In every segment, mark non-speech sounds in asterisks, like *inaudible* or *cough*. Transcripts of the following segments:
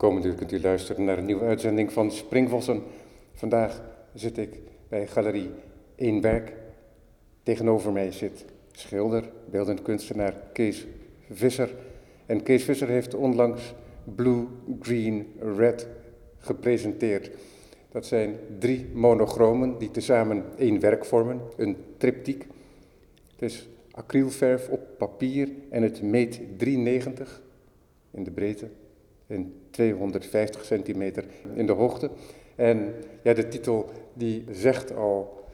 Komende uur kunt u luisteren naar een nieuwe uitzending van Springvossen. Vandaag zit ik bij Galerie Eén Werk. Tegenover mij zit schilder, beeldend kunstenaar Kees Visser. En Kees Visser heeft onlangs Blue, Green, Red gepresenteerd. Dat zijn drie monochromen die tezamen één werk vormen, een triptiek. Het is acrylverf op papier en het meet 390 in de breedte en 250 centimeter in de hoogte. En ja, de titel die zegt al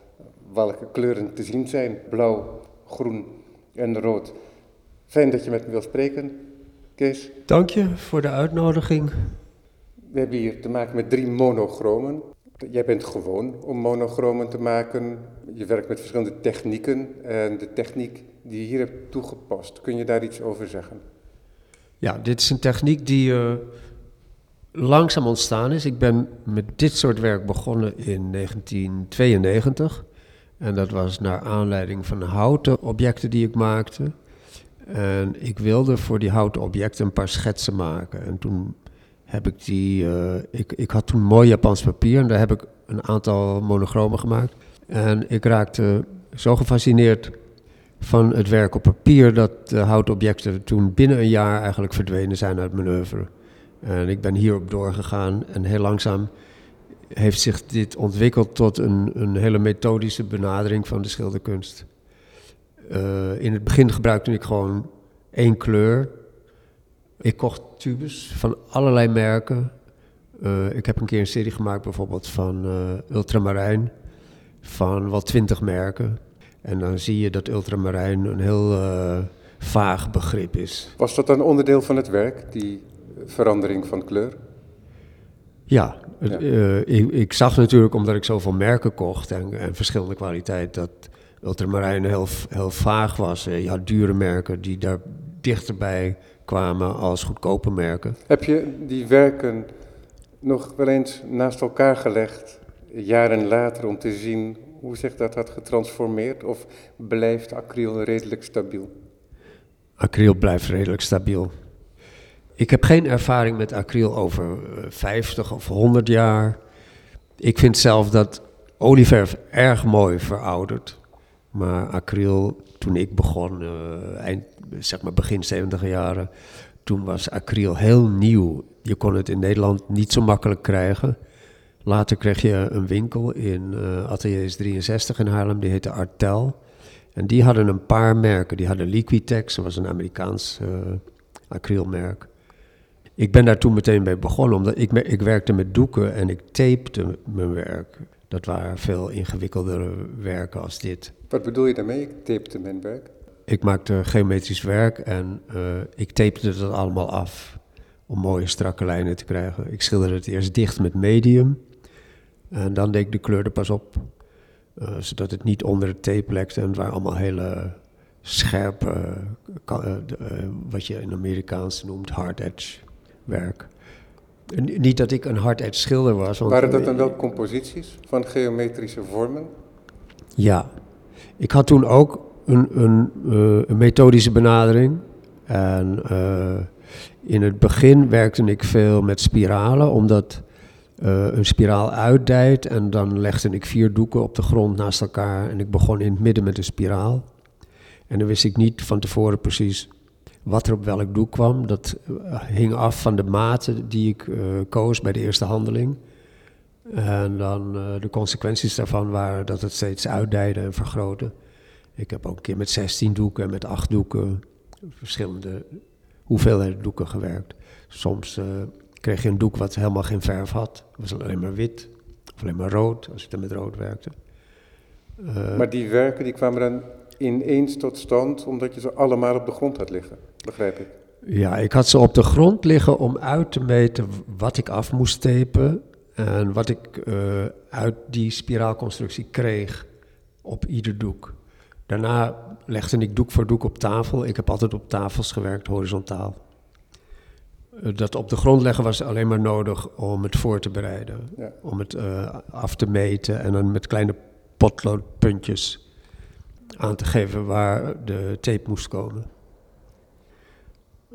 welke kleuren te zien zijn. Blauw, groen en rood. Fijn dat je met me wilt spreken, Kees. Dank je voor de uitnodiging. We hebben hier te maken met drie monochromen. Jij bent gewoon om monochromen te maken. Je werkt met verschillende technieken. En de techniek die je hier hebt toegepast, kun je daar iets over zeggen? Ja, dit is een techniek die uh, langzaam ontstaan is. Ik ben met dit soort werk begonnen in 1992. En dat was naar aanleiding van houten objecten die ik maakte. En ik wilde voor die houten objecten een paar schetsen maken. En toen heb ik die. Uh, ik, ik had toen mooi Japans papier en daar heb ik een aantal monochromen gemaakt. En ik raakte zo gefascineerd van het werk op papier dat de houten objecten toen binnen een jaar eigenlijk verdwenen zijn uit mijn oeuvre. En ik ben hierop doorgegaan en heel langzaam heeft zich dit ontwikkeld tot een, een hele methodische benadering van de schilderkunst. Uh, in het begin gebruikte ik gewoon één kleur. Ik kocht tubes van allerlei merken. Uh, ik heb een keer een serie gemaakt bijvoorbeeld van ultramarijn, van wel twintig merken. En dan zie je dat ultramarijn een heel uh, vaag begrip is. Was dat een onderdeel van het werk, die verandering van kleur? Ja, ja. Uh, ik, ik, zag natuurlijk, omdat ik zoveel merken kocht en, en verschillende kwaliteit, dat ultramarijn heel, heel vaag was. Je had dure merken die daar dichterbij kwamen als goedkope merken. Heb je die werken nog wel eens naast elkaar gelegd, jaren later, om te zien hoe zich dat had getransformeerd? Of blijft acryl redelijk stabiel? Acryl blijft redelijk stabiel. Ik heb geen ervaring met acryl over 50 of 100 jaar. Ik vind zelf dat olieverf erg mooi verouderd. Maar acryl, toen ik begon, uh, eind, zeg maar begin 70 jaren, toen was acryl heel nieuw. Je kon het in Nederland niet zo makkelijk krijgen. Later kreeg je een winkel in uh, Ateliers 63 in Haarlem, die heette Artel. En die hadden een paar merken. Die hadden Liquitex, dat was een Amerikaans uh, acrylmerk. Ik ben daar toen meteen bij begonnen, omdat ik, ik werkte met doeken en ik tapete mijn werk. Dat waren veel ingewikkeldere werken als dit. Wat bedoel je daarmee, ik tapete mijn werk? Ik maakte geometrisch werk en uh, ik tapete dat allemaal af om mooie strakke lijnen te krijgen. Ik schilderde het eerst dicht met medium en dan deed ik de kleur er pas op, uh, zodat het niet onder de tape lekte. En het waren allemaal hele scherpe, uh, wat je in Amerikaans noemt hard edge werk. Niet dat ik een hard edge schilder was. Want Waren dat dan wel composities van geometrische vormen? Ja. Ik had toen ook een, een, uh, een methodische benadering. En in het begin werkte ik veel met spiralen, omdat uh, een spiraal uitdijt. En dan legde ik vier doeken op de grond naast elkaar. En ik begon in het midden met een spiraal. En dan wist ik niet van tevoren precies wat er op welk doek kwam. Dat hing af van de maten die ik uh, koos bij de eerste handeling. En dan de consequenties daarvan waren dat het steeds uitdijde en vergrootte. Ik heb ook een keer met 16 doeken en met 8 doeken, verschillende hoeveelheden doeken gewerkt. Soms kreeg je een doek wat helemaal geen verf had. Het was alleen maar wit of alleen maar rood, als ik dan met rood werkte. maar die werken die kwamen dan ineens tot stand omdat je ze allemaal op de grond had liggen, begrijp ik? Ja, ik had ze op de grond liggen om uit te meten wat ik af moest tapen en wat ik uh, uit die spiraalconstructie kreeg op ieder doek. Daarna legde ik doek voor doek op tafel. Ik heb altijd op tafels gewerkt, horizontaal. Dat op de grond leggen was alleen maar nodig om het voor te bereiden. Ja. Om het uh, af te meten en dan met kleine potloodpuntjes aan te geven waar de tape moest komen.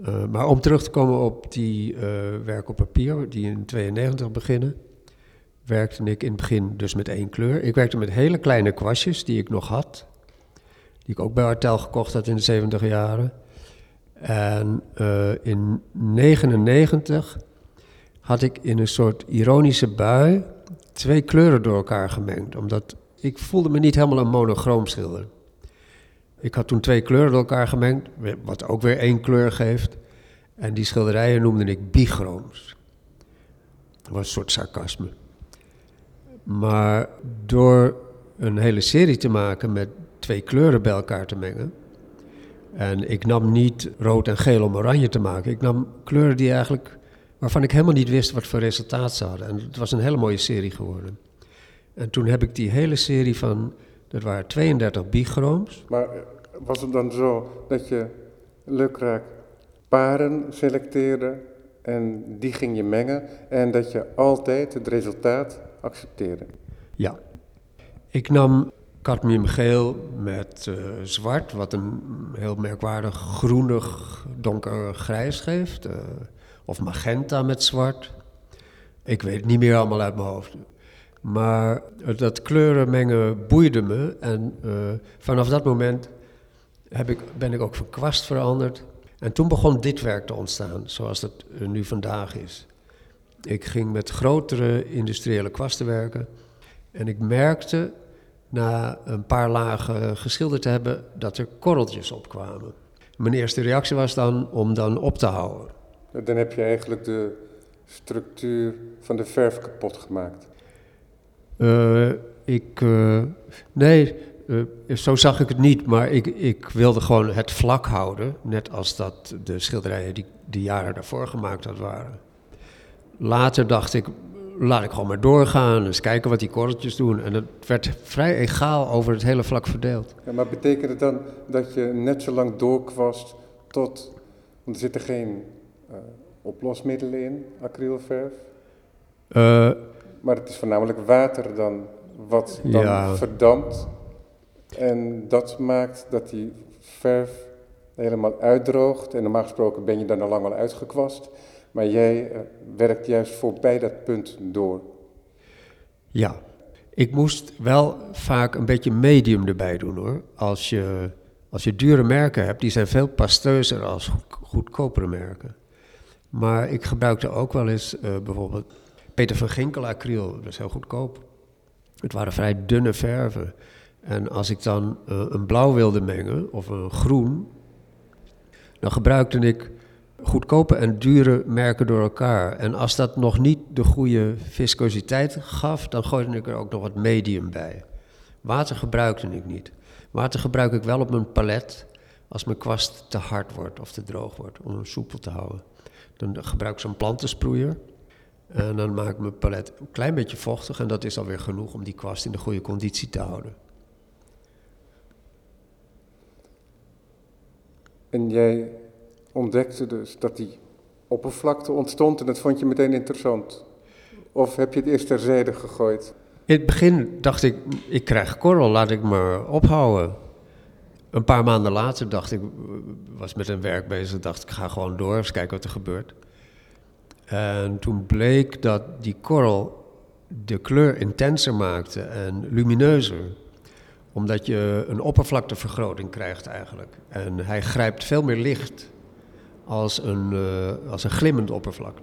Uh, maar om terug te komen op die uh, werk op papier, die in 92 beginnen, werkte ik in het begin dus met één kleur. Ik werkte met hele kleine kwastjes die ik nog had, die ik ook bij Artel gekocht had in de 70 jaren. En uh, in 99 had ik in een soort ironische bui twee kleuren door elkaar gemengd, omdat ik voelde me niet helemaal een monochroom schilder. Ik had toen twee kleuren door elkaar gemengd, wat ook weer één kleur geeft. En die schilderijen noemde ik bichroms. Dat was een soort sarcasme. Maar door een hele serie te maken met twee kleuren bij elkaar te mengen. En ik nam niet rood en geel om oranje te maken. Ik nam kleuren die eigenlijk, waarvan ik helemaal niet wist wat voor resultaat ze hadden. En het was een hele mooie serie geworden. En toen heb ik die hele serie van dat waren 32 bichroms. Maar eh, was het dan zo dat je lukraak paren selecteerde en die ging je mengen en dat je altijd het resultaat accepteerde? Ja. Ik nam cadmiumgeel met uh, zwart, wat een heel merkwaardig groenig donkergrijs geeft. Uh, of magenta met zwart. Ik weet het niet meer allemaal uit mijn hoofd. Maar dat kleuren mengen boeide me. En uh, vanaf dat moment heb ik, ben ik ook van kwast veranderd. En toen begon dit werk te ontstaan, zoals het nu vandaag is. Ik ging met grotere industriële kwasten werken. En ik merkte na een paar lagen geschilderd te hebben dat er korreltjes opkwamen. Mijn eerste reactie was dan om dan op te houden. Dan heb je eigenlijk de structuur van de verf kapot gemaakt. Uh, ik, uh, nee, uh, zo zag ik het niet, maar ik, ik wilde gewoon het vlak houden, net als dat de schilderijen die de jaren daarvoor gemaakt had waren. Later dacht ik, laat ik gewoon maar doorgaan, eens kijken wat die korreltjes doen. En het werd vrij egaal over het hele vlak verdeeld. Ja, maar betekent het dan dat je net zo lang doorkwast tot, want er zitten geen oplosmiddelen in, acrylverf? Maar het is voornamelijk water dan wat dan verdampt. En dat maakt dat die verf helemaal uitdroogt. En normaal gesproken ben je dan al lang al uitgekwast. Maar jij uh, werkt juist voorbij dat punt door. Ja, ik moest wel vaak een beetje medium erbij doen hoor. Als je, als je dure merken hebt, die zijn veel pasteuzer als goedkopere merken. Maar ik gebruikte ook wel eens uh, bijvoorbeeld Peter van Ginkel acryl, dat is heel goedkoop. Het waren vrij dunne verven. En als ik dan uh, een blauw wilde mengen of een groen, dan gebruikte ik goedkope en dure merken door elkaar. En als dat nog niet de goede viscositeit gaf, dan gooide ik er ook nog wat medium bij. Water gebruikte ik niet. Water gebruik ik wel op mijn palet als mijn kwast te hard wordt of te droog wordt, om hem soepel te houden. Dan gebruik ik zo'n plantensproeier. En dan maak ik mijn palet een klein beetje vochtig en dat is alweer genoeg om die kwast in de goede conditie te houden. En jij ontdekte dus dat die oppervlakte ontstond en dat vond je meteen interessant? Of heb je het eerst terzijde gegooid? In het begin dacht ik, ik krijg korrel, laat ik maar ophouden. Een paar maanden later dacht ik, was met een werk bezig, dacht ik ga gewoon door, eens kijken wat er gebeurt. En toen bleek dat die korrel de kleur intenser maakte en lumineuzer. Omdat je een oppervlaktevergroting krijgt eigenlijk. En hij grijpt veel meer licht als een, uh, als een glimmend oppervlak.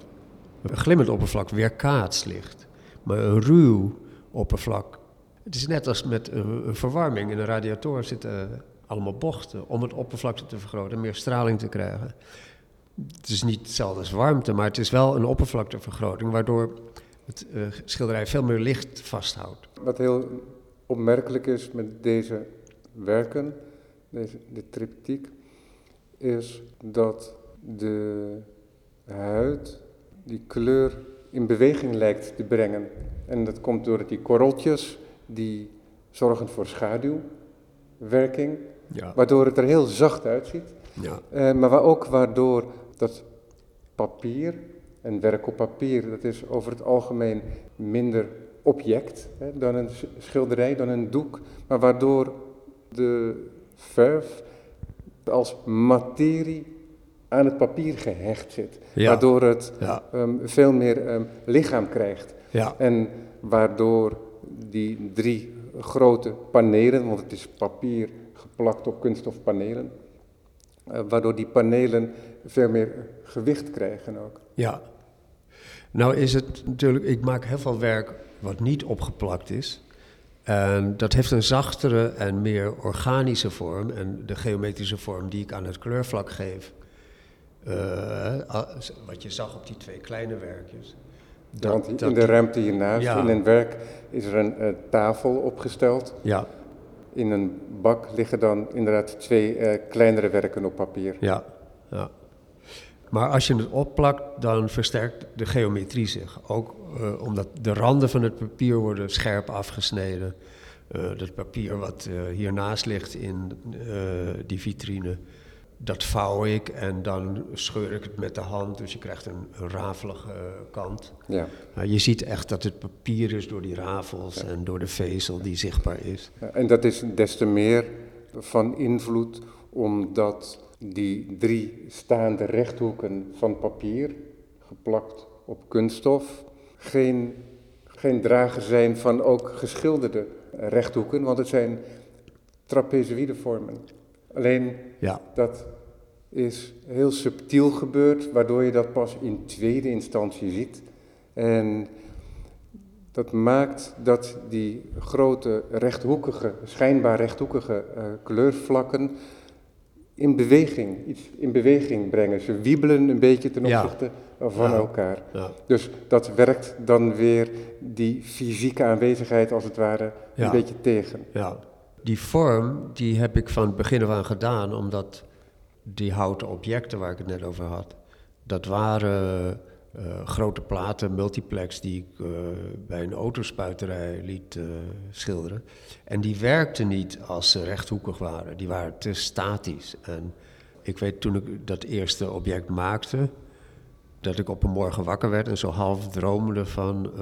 Een glimmend oppervlak weerkaatst licht. Maar een ruw oppervlak. Het is net als met een, verwarming. In een radiator zitten allemaal bochten om het oppervlakte te vergroten en meer straling te krijgen het is niet hetzelfde als warmte, maar het is wel een oppervlaktevergroting, waardoor het uh, schilderij veel meer licht vasthoudt. Wat heel opmerkelijk is met deze werken, deze, de triptiek, is dat de huid die kleur in beweging lijkt te brengen. En dat komt door die korreltjes die zorgen voor schaduwwerking, ja. waardoor het er heel zacht uitziet. Ja. Uh, maar ook waardoor dat papier en werk op papier, dat is over het algemeen minder object hè, dan een schilderij, dan een doek, maar waardoor de verf als materie aan het papier gehecht zit. Ja. Waardoor het Ja. ehm, veel meer ehm, lichaam krijgt. Ja, En waardoor die drie grote panelen, want het is papier geplakt op kunststof panelen, eh, waardoor die panelen veel meer gewicht krijgen ook. ja. Nou is het natuurlijk, ik maak heel veel werk wat niet opgeplakt is. En dat heeft een zachtere en meer organische vorm. En de geometrische vorm die ik aan het kleurvlak geef, wat je zag op die twee kleine werkjes. dat- Want in dat de ruimte hiernaast, Ja. in een werk, is er een eh, tafel opgesteld. Ja, In een bak liggen dan inderdaad twee eh, kleinere werken op papier. ja, ja. Maar als je het opplakt, dan versterkt de geometrie zich. Ook eh, omdat de randen van het papier worden scherp afgesneden. Eh dat papier wat eh, hiernaast ligt in eh, die vitrine, dat vouw ik en dan scheur ik het met de hand. Dus je krijgt een, een rafelige kant. Ja. Maar je ziet echt dat het papier is door die rafels en door de vezel die zichtbaar is. En dat is des te meer van invloed omdat die drie staande rechthoeken van papier, geplakt op kunststof, geen, geen drager zijn van ook geschilderde rechthoeken, want het zijn trapezoïde vormen. Alleen Ja, dat is heel subtiel gebeurd, waardoor je dat pas in tweede instantie ziet. En dat maakt dat die grote rechthoekige, schijnbaar rechthoekige eh, kleurvlakken in beweging, iets in beweging brengen. Ze wiebelen een beetje ten Ja. opzichte van Ja. elkaar. ja, Dus dat werkt dan weer die fysieke aanwezigheid als het ware een beetje tegen. ja. Die vorm, die heb ik van het begin af aan gedaan, omdat die houten objecten waar ik het net over had, dat waren eh, grote platen, multiplex, die ik eh, bij een autospuiterij liet eh, schilderen. En die werkten niet als ze rechthoekig waren, die waren te statisch. En ik weet toen ik dat eerste object maakte, dat ik op een morgen wakker werd en zo half droomde van,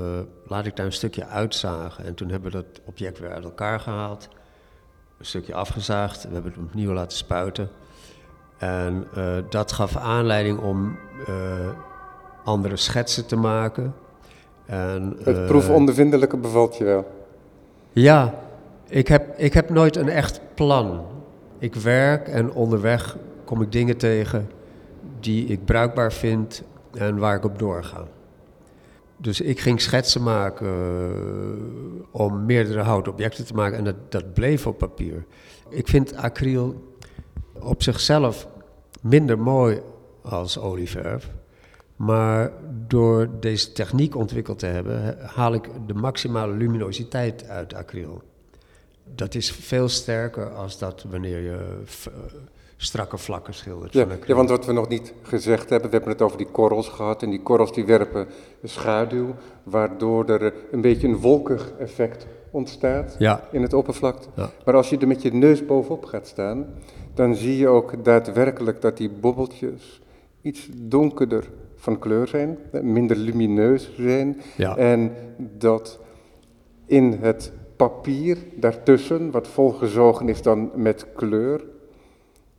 laat ik daar een stukje uitzagen. En toen hebben we dat object weer uit elkaar gehaald, een stukje afgezaagd, we hebben het opnieuw laten spuiten. En eh, dat gaf aanleiding om eh, andere schetsen te maken. En, Het eh, proefondervindelijke bevalt je wel. ja, ik heb, ik heb nooit een echt plan. Ik werk en onderweg kom ik dingen tegen die ik bruikbaar vind en waar ik op doorga. Dus ik ging schetsen maken eh, om meerdere houten objecten te maken en dat, dat bleef op papier. Ik vind acryl op zichzelf minder mooi als olieverf. Maar door deze techniek ontwikkeld te hebben, he- haal ik de maximale luminositeit uit acryl. Dat is veel sterker als dat wanneer je eh, strakke vlakken schildert. Ja, want wat we nog niet gezegd hebben, we hebben het over die korrels gehad. En die korrels die werpen schaduw, waardoor er een beetje een wolkig effect ontstaat ja, in het oppervlakte. Ja. Maar als je er met je neus bovenop gaat staan, dan zie je ook daadwerkelijk dat die bobbeltjes iets donkerder van kleur zijn, eh, minder lumineus zijn. ja, En dat in het papier daartussen, wat volgezogen is dan met kleur,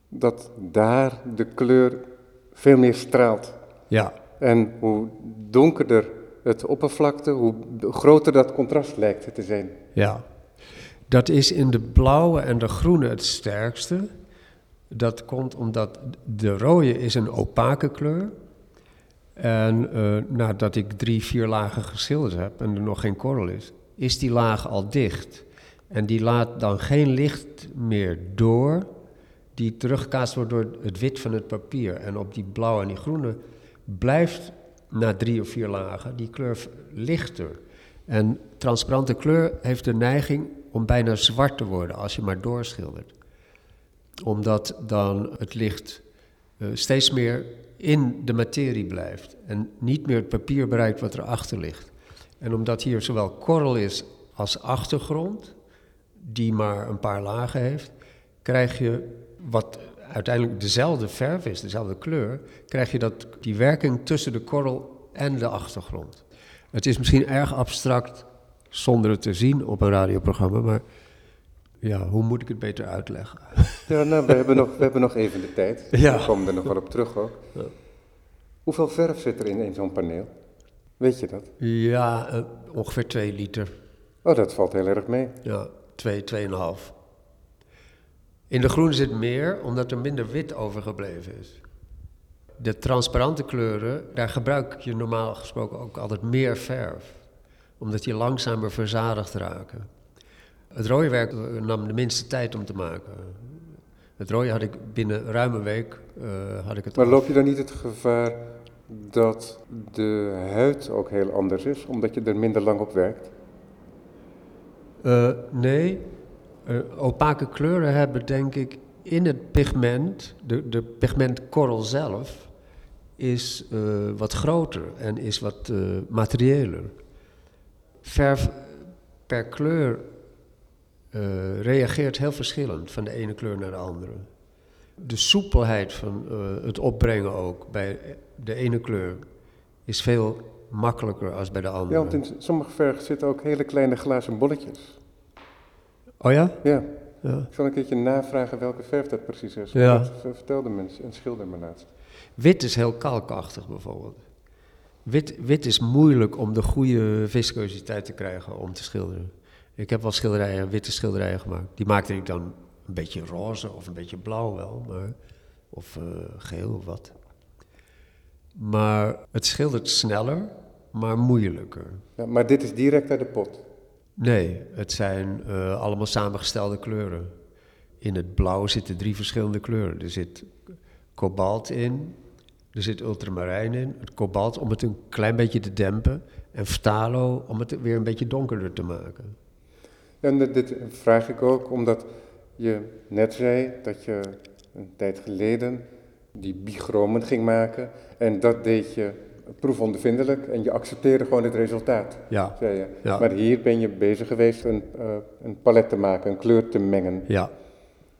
dat daar de kleur veel meer straalt. ja, En hoe donkerder het oppervlakte, hoe groter dat contrast lijkt te zijn. ja. Dat is in de blauwe en de groene het sterkste. Dat komt omdat de rode is een opake kleur. En eh, nadat ik drie, vier lagen geschilderd heb en er nog geen korrel is, is die laag al dicht. En die laat dan geen licht meer door, die teruggekaatst wordt door het wit van het papier. En op die blauwe en die groene blijft na drie of vier lagen die kleur lichter. En transparante kleur heeft de neiging om bijna zwart te worden als je maar doorschildert. Omdat dan het licht eh, steeds meer in de materie blijft en niet meer het papier bereikt wat erachter ligt. En omdat hier zowel korrel is als achtergrond, die maar een paar lagen heeft, krijg je wat uiteindelijk dezelfde verf is, dezelfde kleur, krijg je dat, die werking tussen de korrel en de achtergrond. Het is misschien erg abstract zonder het te zien op een radioprogramma, maar Ja, hoe moet ik het beter uitleggen? Ja, nou, we hebben nog, we hebben nog even de tijd. *laughs* Ja. We komen er nog wel op terug ook. Ja. Hoeveel verf zit er in, in zo'n paneel? Weet je dat? Ja, eh, ongeveer 2 liter. Oh, dat valt heel erg mee. Ja, 2, 2,5. In de groene zit meer, omdat er minder wit overgebleven is. De transparante kleuren, daar gebruik je normaal gesproken ook altijd meer verf. Omdat die langzamer verzadigd raken. Het rode werk eh, nam de minste tijd om te maken. Het rode had ik binnen ruim een week eh, had ik het Maar af. loop je dan niet het gevaar dat de huid ook heel anders is, omdat je er minder lang op werkt? Eh, nee, Eh, opake kleuren hebben denk ik in het pigment, de, de pigmentkorrel zelf, is eh, wat groter en is wat eh materiëler. Verf per kleur reageert heel verschillend van de ene kleur naar de andere. De soepelheid van het opbrengen ook bij de ene kleur is veel makkelijker als bij de andere. Ja, want in sommige verf zitten ook hele kleine glazen bolletjes. Oh ja? Ja, Ja. ik zal een keertje navragen welke verf dat precies is. Ja. Dat ver- vertelde mensen, een schilder me laatst. Wit is heel kalkachtig bijvoorbeeld. Wit, wit is moeilijk om de goede viscositeit te krijgen om te schilderen. Ik heb wel schilderijen, witte schilderijen gemaakt. Die maakte ik dan een beetje roze of een beetje blauw wel, maar, of eh, geel of wat. Maar het schildert sneller, maar moeilijker. Ja, maar dit is direct uit de pot. Nee, het zijn eh, allemaal samengestelde kleuren. In het blauw zitten drie verschillende kleuren. Er zit kobalt in, er zit ultramarijn in. Het kobalt om het een klein beetje te dempen. En phthalo om het weer een beetje donkerder te maken. En dit vraag ik ook omdat je net zei dat je een tijd geleden die bichromen ging maken. En dat deed je proefondervindelijk en je accepteerde gewoon het resultaat, Ja, zei je. Ja. Maar hier ben je bezig geweest een, eh, een palet te maken, een kleur te mengen. ja,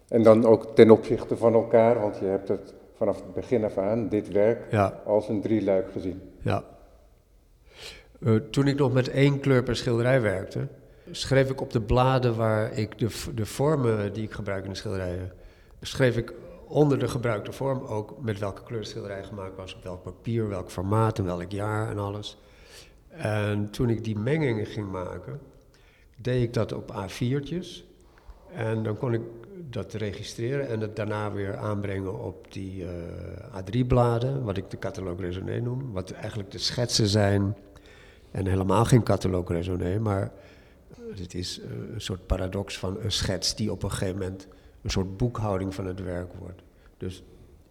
En dan ook ten opzichte van elkaar, want je hebt het vanaf het begin af aan, dit werk, ja, als een drieluik gezien. ja. Eh, toen ik nog met één kleur per schilderij werkte, schreef ik op de bladen waar ik de, de vormen die ik gebruik in de schilderijen, schreef ik onder de gebruikte vorm ook met welke kleur de schilderij gemaakt was, op welk papier, welk formaat en welk jaar en alles. En toen ik die mengingen ging maken, deed ik dat op A4'tjes. En dan kon ik dat registreren en het daarna weer aanbrengen op die eh, A3-bladen, wat ik de catalogue noem. Wat eigenlijk de schetsen zijn en helemaal geen catalogue raisonné, maar het is eh, een soort paradox van een schets die op een gegeven moment een soort boekhouding van het werk wordt. Dus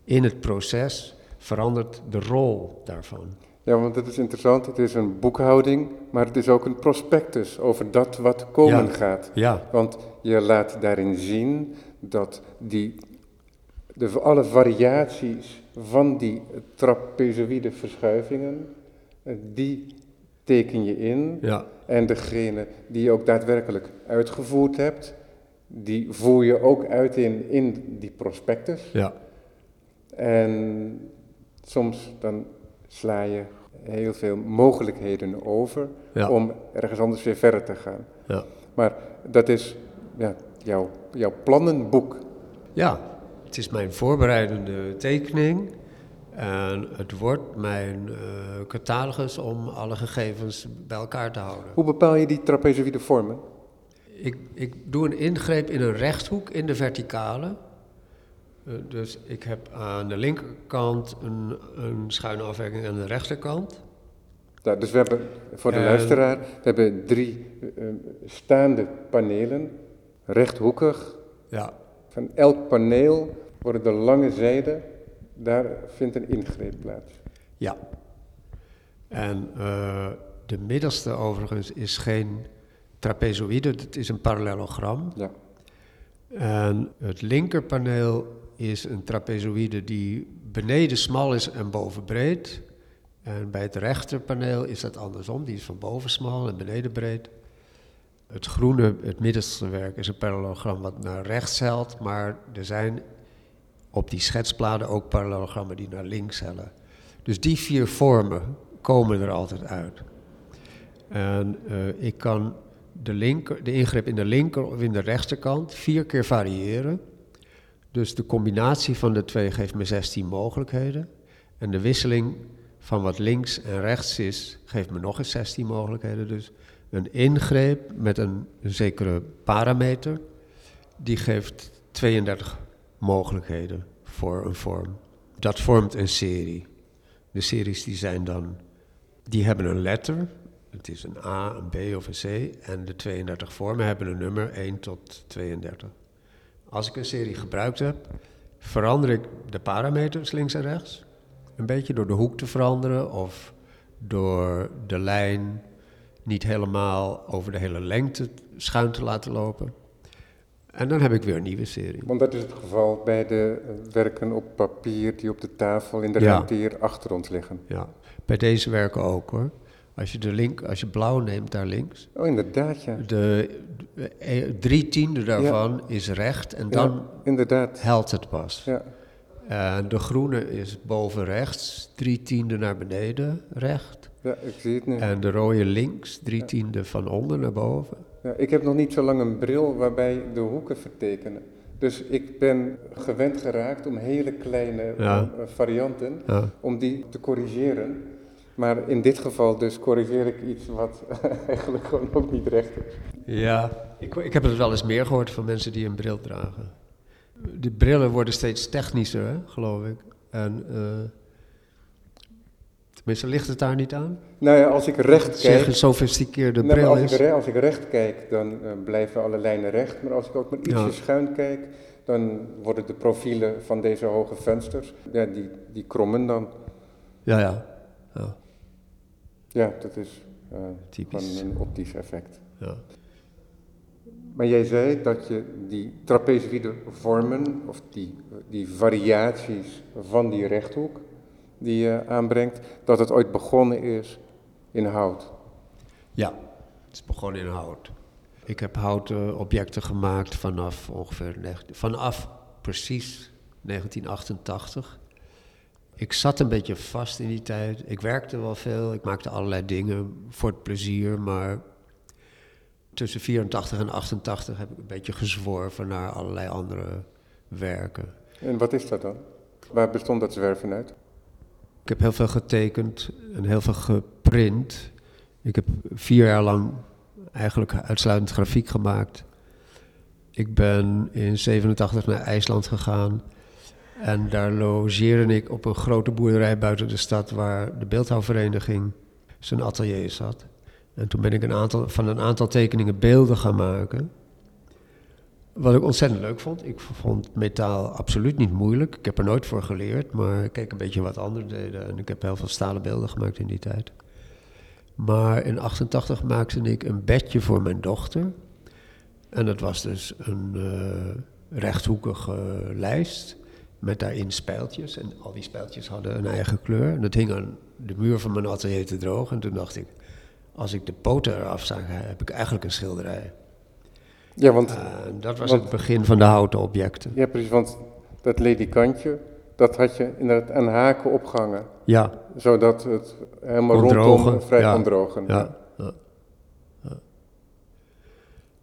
in het proces verandert de rol daarvan. Ja, want het is interessant, het is een boekhouding, maar het is ook een prospectus over dat wat komen Ja. gaat. Ja, Want je laat daarin zien dat die, de, alle variaties van die trapezoïde verschuivingen, eh, die teken je in. ja, En degene die je ook daadwerkelijk uitgevoerd hebt, die voer je ook uit in, in die prospectus. ja, En soms dan sla je heel veel mogelijkheden over Ja. om ergens anders weer verder te gaan. ja. Maar dat is ja, jouw, jouw plannenboek. Ja, het is mijn voorbereidende tekening. En het wordt mijn eh, catalogus om alle gegevens bij elkaar te houden. Hoe bepaal je die trapezoïde vormen? Ik, ik doe een ingreep in een rechthoek in de verticale. Eh, dus ik heb aan de linkerkant een, een schuine afwerking aan de rechterkant. Nou, dus we hebben voor de En- luisteraar, we hebben drie eh, eh, staande panelen, rechthoekig. Ja, Van elk paneel worden de lange zijden, daar vindt een ingreep plaats. ja. En de middelste overigens is geen trapezoïde, het is een parallelogram. Ja. En het linkerpaneel is een trapezoïde die beneden smal is en boven breed. En bij het rechterpaneel is dat andersom, die is van boven smal en beneden breed. Het groene, het middelste werk, is een parallelogram wat naar rechts helt, maar er zijn op die schetsbladen ook parallelogrammen die naar links hellen. Dus die vier vormen komen er altijd uit. En eh, ik kan de, linker, de ingreep in de linker of in de rechterkant vier keer variëren. Dus de combinatie van de twee geeft me 16 mogelijkheden. En de wisseling van wat links en rechts is, geeft me nog eens 16 mogelijkheden. Dus een ingreep met een, zekere parameter, die geeft 32 mogelijkheden voor een vorm. Dat vormt een serie. De series die zijn dan, die hebben een letter, het is een A, een B of een C, en de 32 vormen hebben een nummer 1 tot 32. Als ik een serie gebruikt heb, verander ik de parameters links en rechts. Een beetje door de hoek te veranderen of door de lijn niet helemaal over de hele lengte schuin te laten lopen. En dan heb ik weer een nieuwe serie. Want dat is het geval bij de eh, werken op papier die op de tafel in de Ja. ruimte hier achter ons liggen. Ja, bij deze werken ook hoor. Als je, de link, als je blauw neemt daar links, Oh, inderdaad, ja. de, de- eh, drie tiende daarvan is recht en dan ja, inderdaad. helpt het pas. Ja. En de groene is boven rechts, drie tiende naar beneden recht. ja, ik zie het nu. En de rode links, drie tiende van onder naar boven. Ja, ik heb nog niet zo lang een bril waarbij de hoeken vertekenen. Dus ik ben gewend geraakt om hele kleine eh, varianten, om die te corrigeren. Maar in dit geval dus corrigeer ik iets wat *laughs* eigenlijk gewoon ook niet recht is. Ja, ik, ik heb het wel eens meer gehoord van mensen die een bril dragen. De brillen worden steeds technischer, hè, geloof ik. En, eh, tenminste, ligt het daar niet aan? Nou ja, als ik recht kijk, een sofisticeerde Nou, bril als, is. ik als ik recht kijk, dan eh, blijven alle lijnen recht. Maar als ik ook maar ietsje Ja. schuin kijk, dan worden de profielen van deze hoge vensters, ja, die, die krommen dan. Ja, ja. ja, Ja, dat is eh, Typisch. een optisch effect. ja. Maar jij zei dat je die trapezoïde vormen, of die, die variaties van die rechthoek die je aanbrengt, dat het ooit begonnen is in hout. Ja, het is begonnen in hout. Ik heb houten objecten gemaakt vanaf ongeveer, vanaf precies 1988. Ik zat een beetje vast in die tijd. Ik werkte wel veel, ik maakte allerlei dingen voor het plezier, maar tussen 84 en 88 heb ik een beetje gezworven naar allerlei andere werken. En wat is dat dan? Waar bestond dat zwerven uit? Ik heb heel veel getekend en heel veel geprint. Ik heb vier jaar lang eigenlijk uitsluitend grafiek gemaakt. Ik ben in 87 naar IJsland gegaan. En daar logeerde ik op een grote boerderij buiten de stad waar de beeldhouwvereniging zijn atelier zat. En toen ben ik een aantal, van een aantal tekeningen beelden gaan maken. Wat ik ontzettend leuk vond. Ik vond metaal absoluut niet moeilijk. Ik heb er nooit voor geleerd, maar ik keek een beetje wat anderen deden. En ik heb heel veel stalen beelden gemaakt in die tijd. Maar in 88 maakte ik een bedje voor mijn dochter. En dat was dus een eh, rechthoekige lijst met daarin spijltjes. En al die spijltjes hadden een eigen kleur. En dat hing aan de muur van mijn atelier te drogen. En toen dacht ik, als ik de poten eraf zag, heb ik eigenlijk een schilderij. Ja, want, Uh, dat was Want- het begin van de houten objecten. ja, precies, want dat ledikantje, dat had je inderdaad aan haken opgehangen. Ja, Zodat het helemaal rondom vrij ja. kon drogen. ja. ja, ja.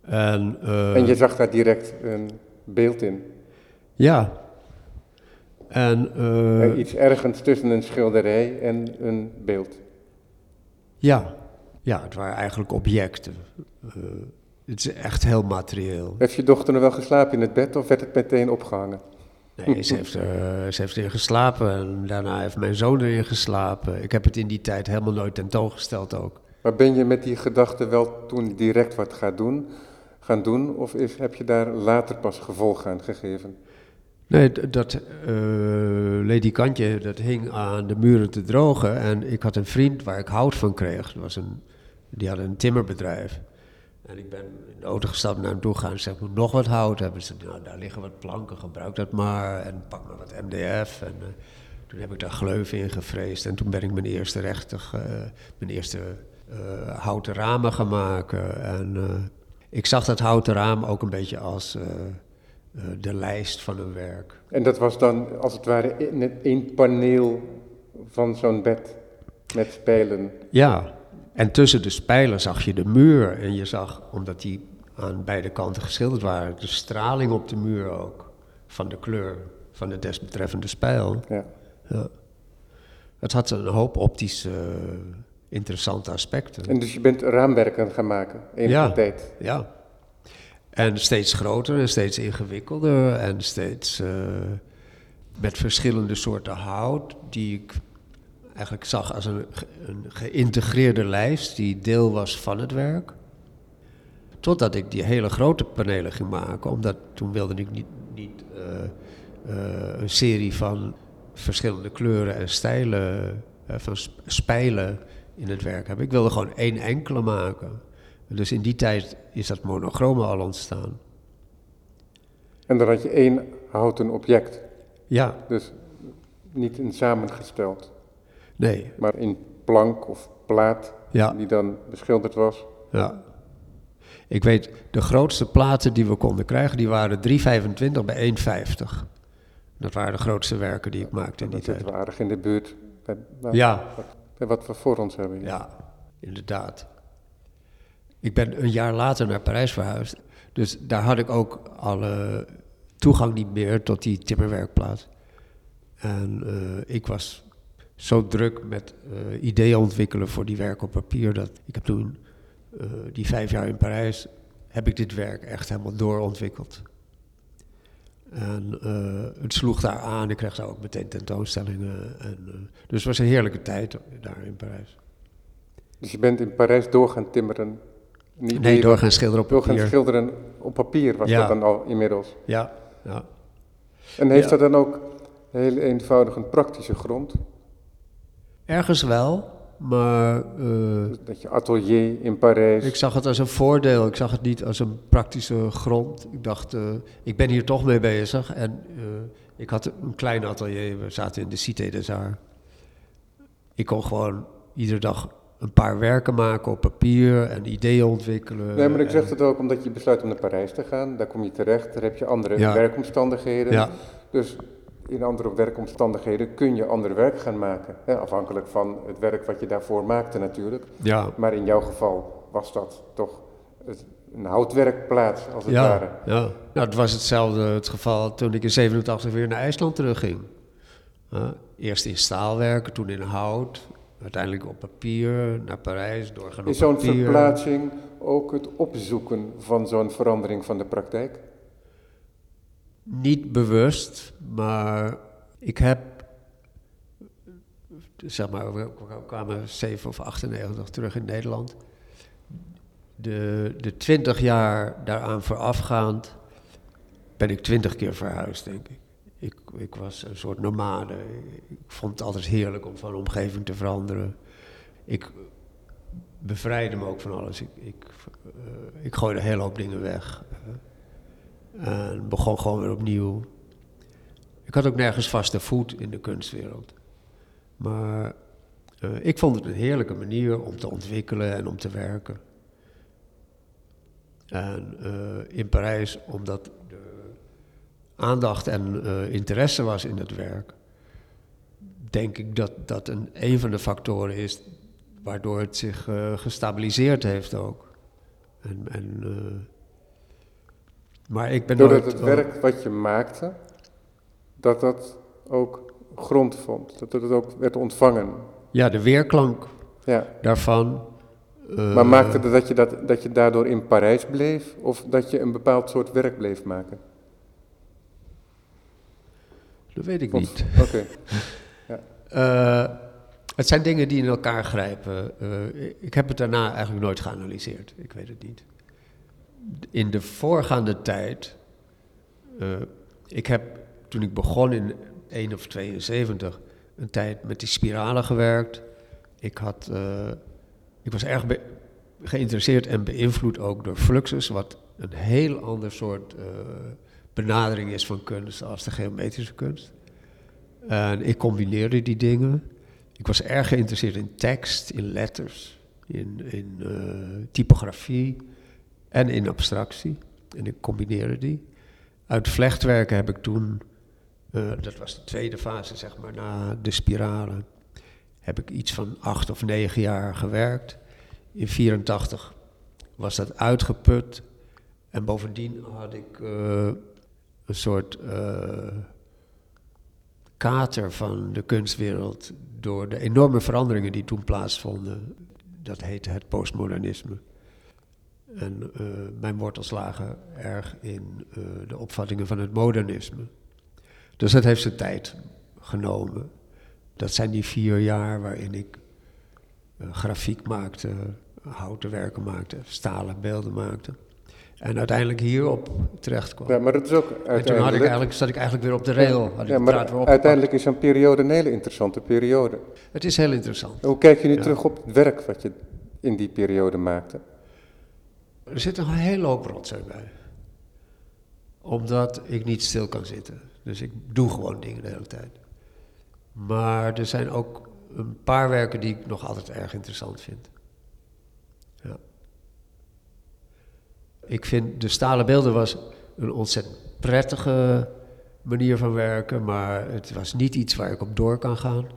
En, eh, En je zag daar direct een beeld in. ja. En eh, Eh, Iets ergens tussen een schilderij en een beeld. ja. ja, het waren eigenlijk objecten. Eh, het is echt heel materieel. Heeft je dochter nog wel geslapen in het bed of werd het meteen opgehangen? Nee, ze heeft, er, ze heeft erin geslapen en daarna heeft mijn zoon erin geslapen. Ik heb het in die tijd helemaal nooit tentoongesteld ook. Maar ben je met die gedachte wel toen direct wat gaan doen, gaan doen of is, heb je daar later pas gevolg aan gegeven? Nee, dat eh ledikantje, dat hing aan de muren te drogen. En ik had een vriend waar ik hout van kreeg. Was een, die had een timmerbedrijf. En ik ben in de auto gestapt naar hem toe gegaan en moet nog wat hout hebben. Ze zei, nou, daar liggen wat planken, gebruik dat maar. En pak maar wat MDF. En eh, toen heb ik daar gleuven in gevreesd. En toen ben ik mijn eerste rechtig, eh, mijn eerste houten ramen gaan maken. En ik zag dat houten raam ook een beetje als... eh, de lijst van een werk. En dat was dan als het ware in één paneel van zo'n bed met spijlen. Ja, En tussen de spijlen zag je de muur. En je zag, omdat die aan beide kanten geschilderd waren, de straling op de muur ook. Van de kleur van de desbetreffende spijl. Ja. Ja. Het had een hoop optische eh, interessante aspecten. En dus je bent raamwerken gaan maken, enige Ja. tijd. Ja. En steeds groter en steeds ingewikkelder en steeds eh, met verschillende soorten hout die ik eigenlijk zag als een, ge- een geïntegreerde lijst die deel was van het werk. Totdat ik die hele grote panelen ging maken, omdat toen wilde ik niet, niet eh, eh, een serie van verschillende kleuren en stijlen, van sp- spijlen in het werk hebben. Ik wilde gewoon één enkele maken. Dus in die tijd is dat monochrome al ontstaan. En dan had je één houten object. Ja, Dus niet in samengesteld, nee, maar in plank of plaat ja, die dan beschilderd was. ja. Ik weet, de grootste platen die we konden krijgen, die waren 3,25 bij 1,50. Dat waren de grootste werken die ik maakte in die Dat tijd. we aardig in de buurt bij, bij- Ja, bij wat we voor ons hebben. ja, inderdaad. Ik ben een jaar later naar Parijs verhuisd. Dus daar had ik ook alle toegang niet meer tot die timmerwerkplaat. En eh, ik was zo druk met eh, ideeën ontwikkelen voor die werk op papier dat ik heb toen eh, die vijf jaar in Parijs heb ik dit werk echt helemaal doorontwikkeld. En eh, het sloeg daar aan, ik kreeg daar ook meteen tentoonstellingen. En, eh, dus het was een heerlijke tijd daar in Parijs. Dus je bent in Parijs door gaan timmeren. Niet Nee, door gaan schilderen op door gaan papier. schilderen op papier was Ja. dat dan al inmiddels. Ja, ja. En heeft dat dan ook heel eenvoudig een praktische grond? Ergens wel, maar eh, Dus dat je atelier in Parijs. ik zag het als een voordeel. Ik zag het niet als een praktische grond. Ik dacht, eh, ik ben hier toch mee bezig. En eh, ik had een klein atelier. We zaten in de Cité des Arts. Ik kon gewoon iedere dag een paar werken maken op papier en ideeën ontwikkelen. Nee, maar ik zeg het ook omdat je besluit om naar Parijs te gaan. Daar kom je terecht, daar heb je andere Ja. werkomstandigheden. Ja, Dus in andere werkomstandigheden kun je ander werk gaan maken. Hè, afhankelijk van het werk wat je daarvoor maakte natuurlijk. ja, Maar in jouw geval was dat toch het, een houtwerkplaats als het ja, ware. ja. Nou, het was hetzelfde het geval toen ik in 87 weer naar IJsland terugging. Uh, eerst in staal werken, toen in hout, uiteindelijk op papier, naar Parijs, doorgaan op Is zo'n verplaatsing ook het opzoeken van zo'n verandering van de praktijk? Niet bewust, maar ik heb, zeg maar, we kwamen 7 of 98 terug in Nederland. De, de 20 jaar daaraan voorafgaand ben ik 20 keer verhuisd, denk ik. Ik, ik was een soort nomade. Ik vond het altijd heerlijk om van omgeving te veranderen. Ik bevrijdde me ook van alles. Ik, ik, eh, ik gooide een hele hoop dingen weg. En begon gewoon weer opnieuw. Ik had ook nergens vaste voet in de kunstwereld. Maar eh, ik vond het een heerlijke manier om te ontwikkelen en om te werken. En eh, in Parijs, omdat de aandacht en eh, interesse was in het werk, denk ik dat dat een, een van de factoren is waardoor het zich eh, gestabiliseerd heeft ook. En, en, eh, maar ik ben Doordat het werk wat je maakte, dat dat ook grond vond. Dat het ook werd ontvangen. Ja, de weerklank Ja. daarvan. Maar maakte het dat je, dat, dat je daardoor in Parijs bleef? Of dat je een bepaald soort werk bleef maken? Dat weet ik niet. Oké. *laughs* Eh, het zijn dingen die in elkaar grijpen. Eh, ik heb het daarna eigenlijk nooit geanalyseerd. Ik weet het niet. In de voorgaande tijd. eh, ik heb toen ik begon in 1 of 72 een tijd met die spiralen gewerkt. Ik, had, ik was erg geïnteresseerd en beïnvloed ook door Fluxus, wat een heel ander soort benadering is van kunst als de geometrische kunst. En ik combineerde die dingen. Ik was erg geïnteresseerd in tekst, in letters, in, in eh, typografie en in abstractie. En ik combineerde die. Uit vlechtwerken heb ik toen, eh, dat was de tweede fase zeg maar, na de spiralen, heb ik iets van acht of negen jaar gewerkt. in 84 was dat uitgeput. En bovendien had ik uh, een soort uh, kater van de kunstwereld door de enorme veranderingen die toen plaatsvonden. Dat heette het postmodernisme. En uh, mijn wortels lagen erg in de opvattingen van het modernisme. Dus dat heeft zijn tijd genomen. Dat zijn die vier jaar waarin ik grafiek maakte, houten werken maakte, stalen beelden maakte. En uiteindelijk hierop terecht kwam. Ja, maar dat is ook uiteindelijk... En toen had ik eigenlijk, zat ik eigenlijk weer op de rail. Had ja, ik maar uiteindelijk is zo'n periode een hele interessante periode. Het is heel interessant. Hoe kijk je nu terug op het werk wat je in die periode maakte? Er zit een hele hoop rotzooi bij. Omdat ik niet stil kan zitten. Dus ik doe gewoon dingen de hele tijd. Maar er zijn ook een paar werken die ik nog altijd erg interessant vind. Ik vind de stalen beelden was een ontzettend prettige manier van werken, maar het was niet iets waar ik op door kan gaan.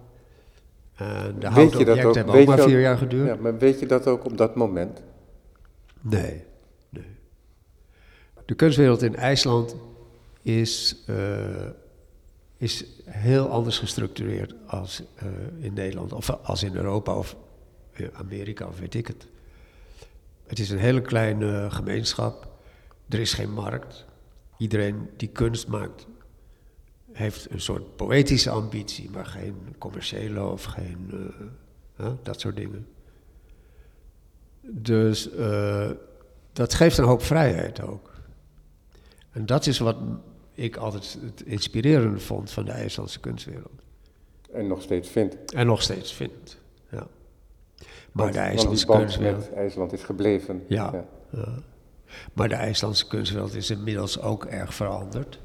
En de houten objecten hebben ook maar vier jaar geduurd. Ja, maar weet je dat ook op dat moment? Nee, nee. De kunstwereld in IJsland is, uh, is heel anders gestructureerd als uh, in Nederland, of als in Europa of Amerika, of weet ik het. Het is een hele kleine gemeenschap. Er is geen markt. Iedereen die kunst maakt, heeft een soort poëtische ambitie, maar geen commerciële of geen uh, dat soort dingen. Dus uh, dat geeft een hoop vrijheid ook. En dat is wat ik altijd het inspirerende vond van de IJslandse kunstwereld. En nog steeds vindt. En nog steeds vindt. Maar de IJslandse kunstwereld. IJsland is gebleven. Ja, ja. ja, Maar de IJslandse kunstwereld is inmiddels ook erg veranderd.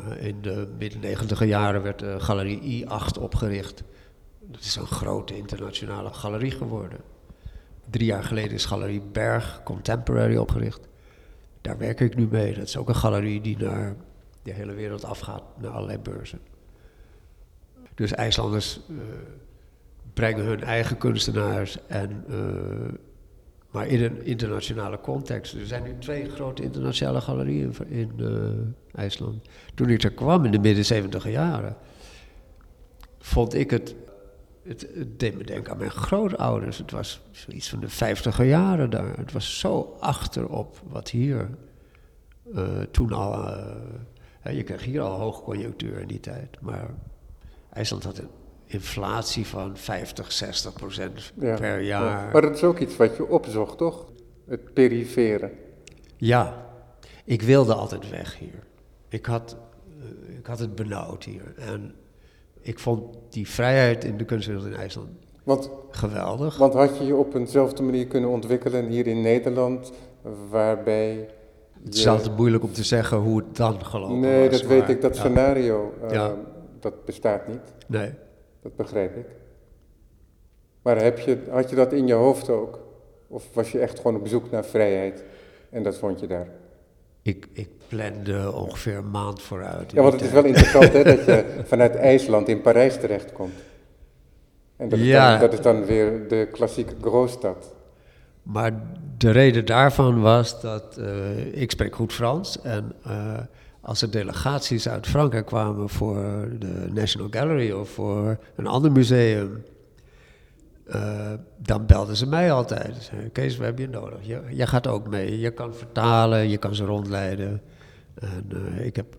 Uh, in de midden negentiger jaren werd de Galerie I8 opgericht. Dat is een grote internationale galerie geworden. Drie jaar geleden is Galerie Berg Contemporary opgericht. Daar werk ik nu mee. Dat is ook een galerie die naar de hele wereld afgaat, naar allerlei beurzen. Dus IJslanders. Uh, brengen hun eigen kunstenaars en, uh, maar in een internationale context. Er zijn nu twee grote internationale galerieën in uh, IJsland. Toen ik er kwam in de midden 70 jaren, vond ik het, het, het, deed me denken aan mijn grootouders. Het was zoiets van de 50 jaren daar. Het was zo achterop wat hier uh, toen al. je kreeg hier al hoogconjunctuur in die tijd, maar IJsland had een inflatie van 50, 60 procent ja, per jaar. Ja. Maar dat is ook iets wat je opzocht, toch? Het perifere. Ja, ik wilde altijd weg hier. Ik had, uh, ik had het benauwd hier. En ik vond die vrijheid in de kunstwereld in IJsland want, geweldig. Want had je je op eenzelfde manier kunnen ontwikkelen hier in Nederland, waarbij... Het is altijd moeilijk om te zeggen hoe het dan gelopen nee, was. dat weet ik, dat ja. scenario, uh, ja. dat bestaat niet. Nee. Dat begrijp ik. Maar heb je, had je dat in je hoofd ook? Of was je echt gewoon op zoek naar vrijheid en dat vond je daar? Ik, ik plande ongeveer een maand vooruit. Ja, want het is wel interessant hè, dat je *laughs* vanuit IJsland in Parijs terechtkomt. En dat is, ja, dan, dat is dan weer de klassieke grootstad. Maar de reden daarvan was dat uh, ik spreek goed Frans en uh, als er delegaties uit Frankrijk kwamen voor de National Gallery of voor een ander museum, uh, dan belden ze mij altijd. Kees, we hebben je nodig. Jij gaat ook mee. Je kan vertalen, je kan ze rondleiden. En uh, ik heb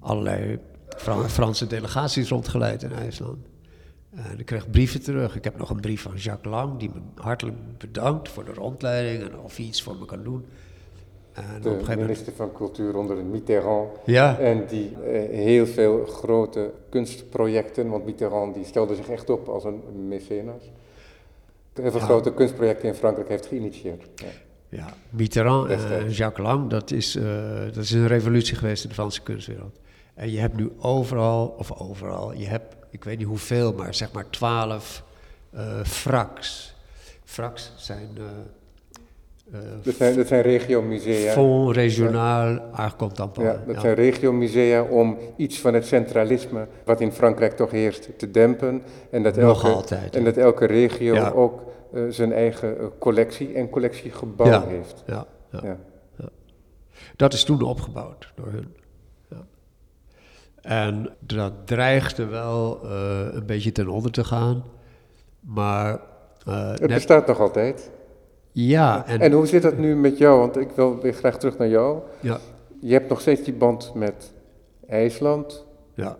allerlei Fra Franse delegaties rondgeleid in IJsland. En ik kreeg brieven terug. Ik heb nog een brief van Jacques Lang, die me hartelijk bedankt voor de rondleiding en of hij iets voor me kan doen. En de minister van Cultuur onder Mitterrand. Ja. En die uh, heel veel grote kunstprojecten, want Mitterrand die stelde zich echt op als een mecenas. Heel veel ja. grote kunstprojecten in Frankrijk heeft geïnitieerd. Ja, ja. Mitterrand en Jacques Lang, dat is, uh, dat is een revolutie geweest in de Franse kunstwereld. En je hebt nu overal, of overal, je hebt, ik weet niet hoeveel, maar zeg maar twaalf uh, fraks. Fraks zijn Dat zijn, dat zijn regiomusea. Fonds Regionaal Art Contemporain. Ja, dat zijn regiomusea om iets van het centralisme wat in Frankrijk toch heerst te dempen. En dat Nog elke, altijd, En dat elke regio Ja. ook eh, zijn eigen eh, collectie en collectiegebouw Ja. heeft. Ja, ja. Ja. Dat is toen opgebouwd door hun. Ja. En dat dreigde wel eh, een beetje ten onder te gaan. Maar eh, Het net- bestaat nog altijd. Ja, en, En hoe zit dat nu met jou? Want ik wil weer graag terug naar jou. ja, Je hebt nog steeds die band met IJsland. ja,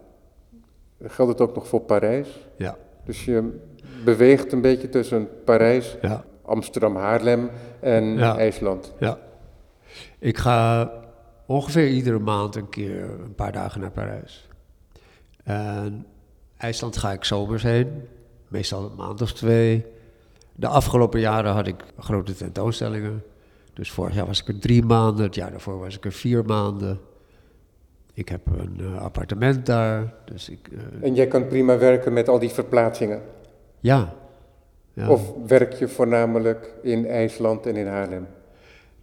Geldt het ook nog voor Parijs? ja, Dus je beweegt een beetje tussen Parijs, ja, Amsterdam, Haarlem en Ja. IJsland. ja. Ik ga ongeveer iedere maand een keer een paar dagen naar Parijs. En IJsland ga ik zomers heen, meestal een maand of twee. De afgelopen jaren had ik grote tentoonstellingen. Dus vorig jaar was ik er drie maanden, het jaar daarvoor was ik er vier maanden. Ik heb een eh, appartement daar, dus ik... eh, En jij kan prima werken met al die verplaatsingen. ja. ja. Of werk je voornamelijk in IJsland en in Haarlem?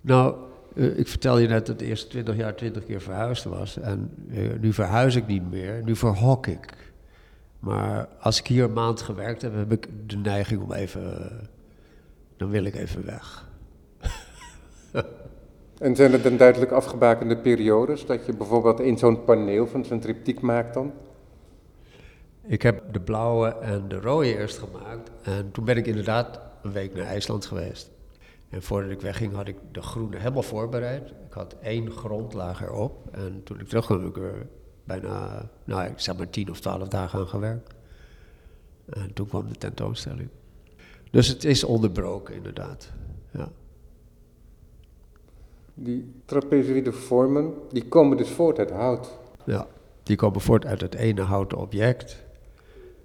Nou, eh, ik vertel je net dat de eerste twintig jaar twintig keer verhuisd was. En nu verhuis ik niet meer, nu verhok ik. Maar als ik hier een maand gewerkt heb, heb ik de neiging om even... eh, dan wil ik even weg. *laughs* En zijn er dan duidelijk afgebakende periodes dat je bijvoorbeeld in zo'n paneel van zo'n triptiek maakt dan? Ik heb de blauwe en de rode eerst gemaakt. En toen ben ik inderdaad een week naar IJsland geweest. En voordat ik wegging had ik de groene helemaal voorbereid. Ik had één grondlaag erop. En toen ik terugkwam heb ik er bijna, nou ik zeg maar tien of twaalf dagen aan gewerkt. En toen kwam de tentoonstelling. Dus het is onderbroken inderdaad. Ja. Die trapezoïde vormen, die komen dus voort uit hout. Ja, die komen voort uit het ene houten object,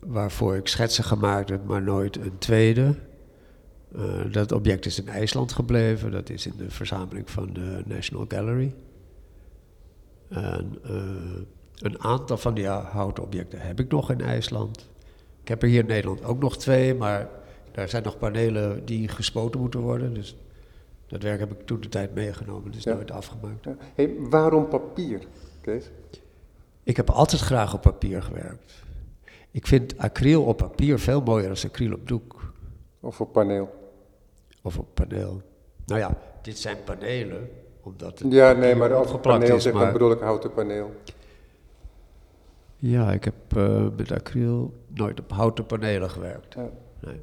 waarvoor ik schetsen gemaakt heb, maar nooit een tweede. Eh, dat object is in IJsland gebleven, dat is in de verzameling van de National Gallery. En eh, een aantal van die houten objecten heb ik nog in IJsland. Ik heb er hier in Nederland ook nog twee, maar daar zijn nog panelen die gespoten moeten worden. Dus dat werk heb ik toen de tijd meegenomen, dus Ja. nooit afgemaakt. Ja. Hey, waarom papier, Kees? Ik heb altijd graag op papier gewerkt. Ik vind acryl op papier veel mooier dan acryl op doek Of op paneel? of op paneel. Nou ja, dit zijn panelen, omdat het Ja, nee, maar als paneel is. dan maar- bedoel ik houten paneel. Ja, ik heb eh, met acryl nooit op houten panelen gewerkt. Ja. Nee.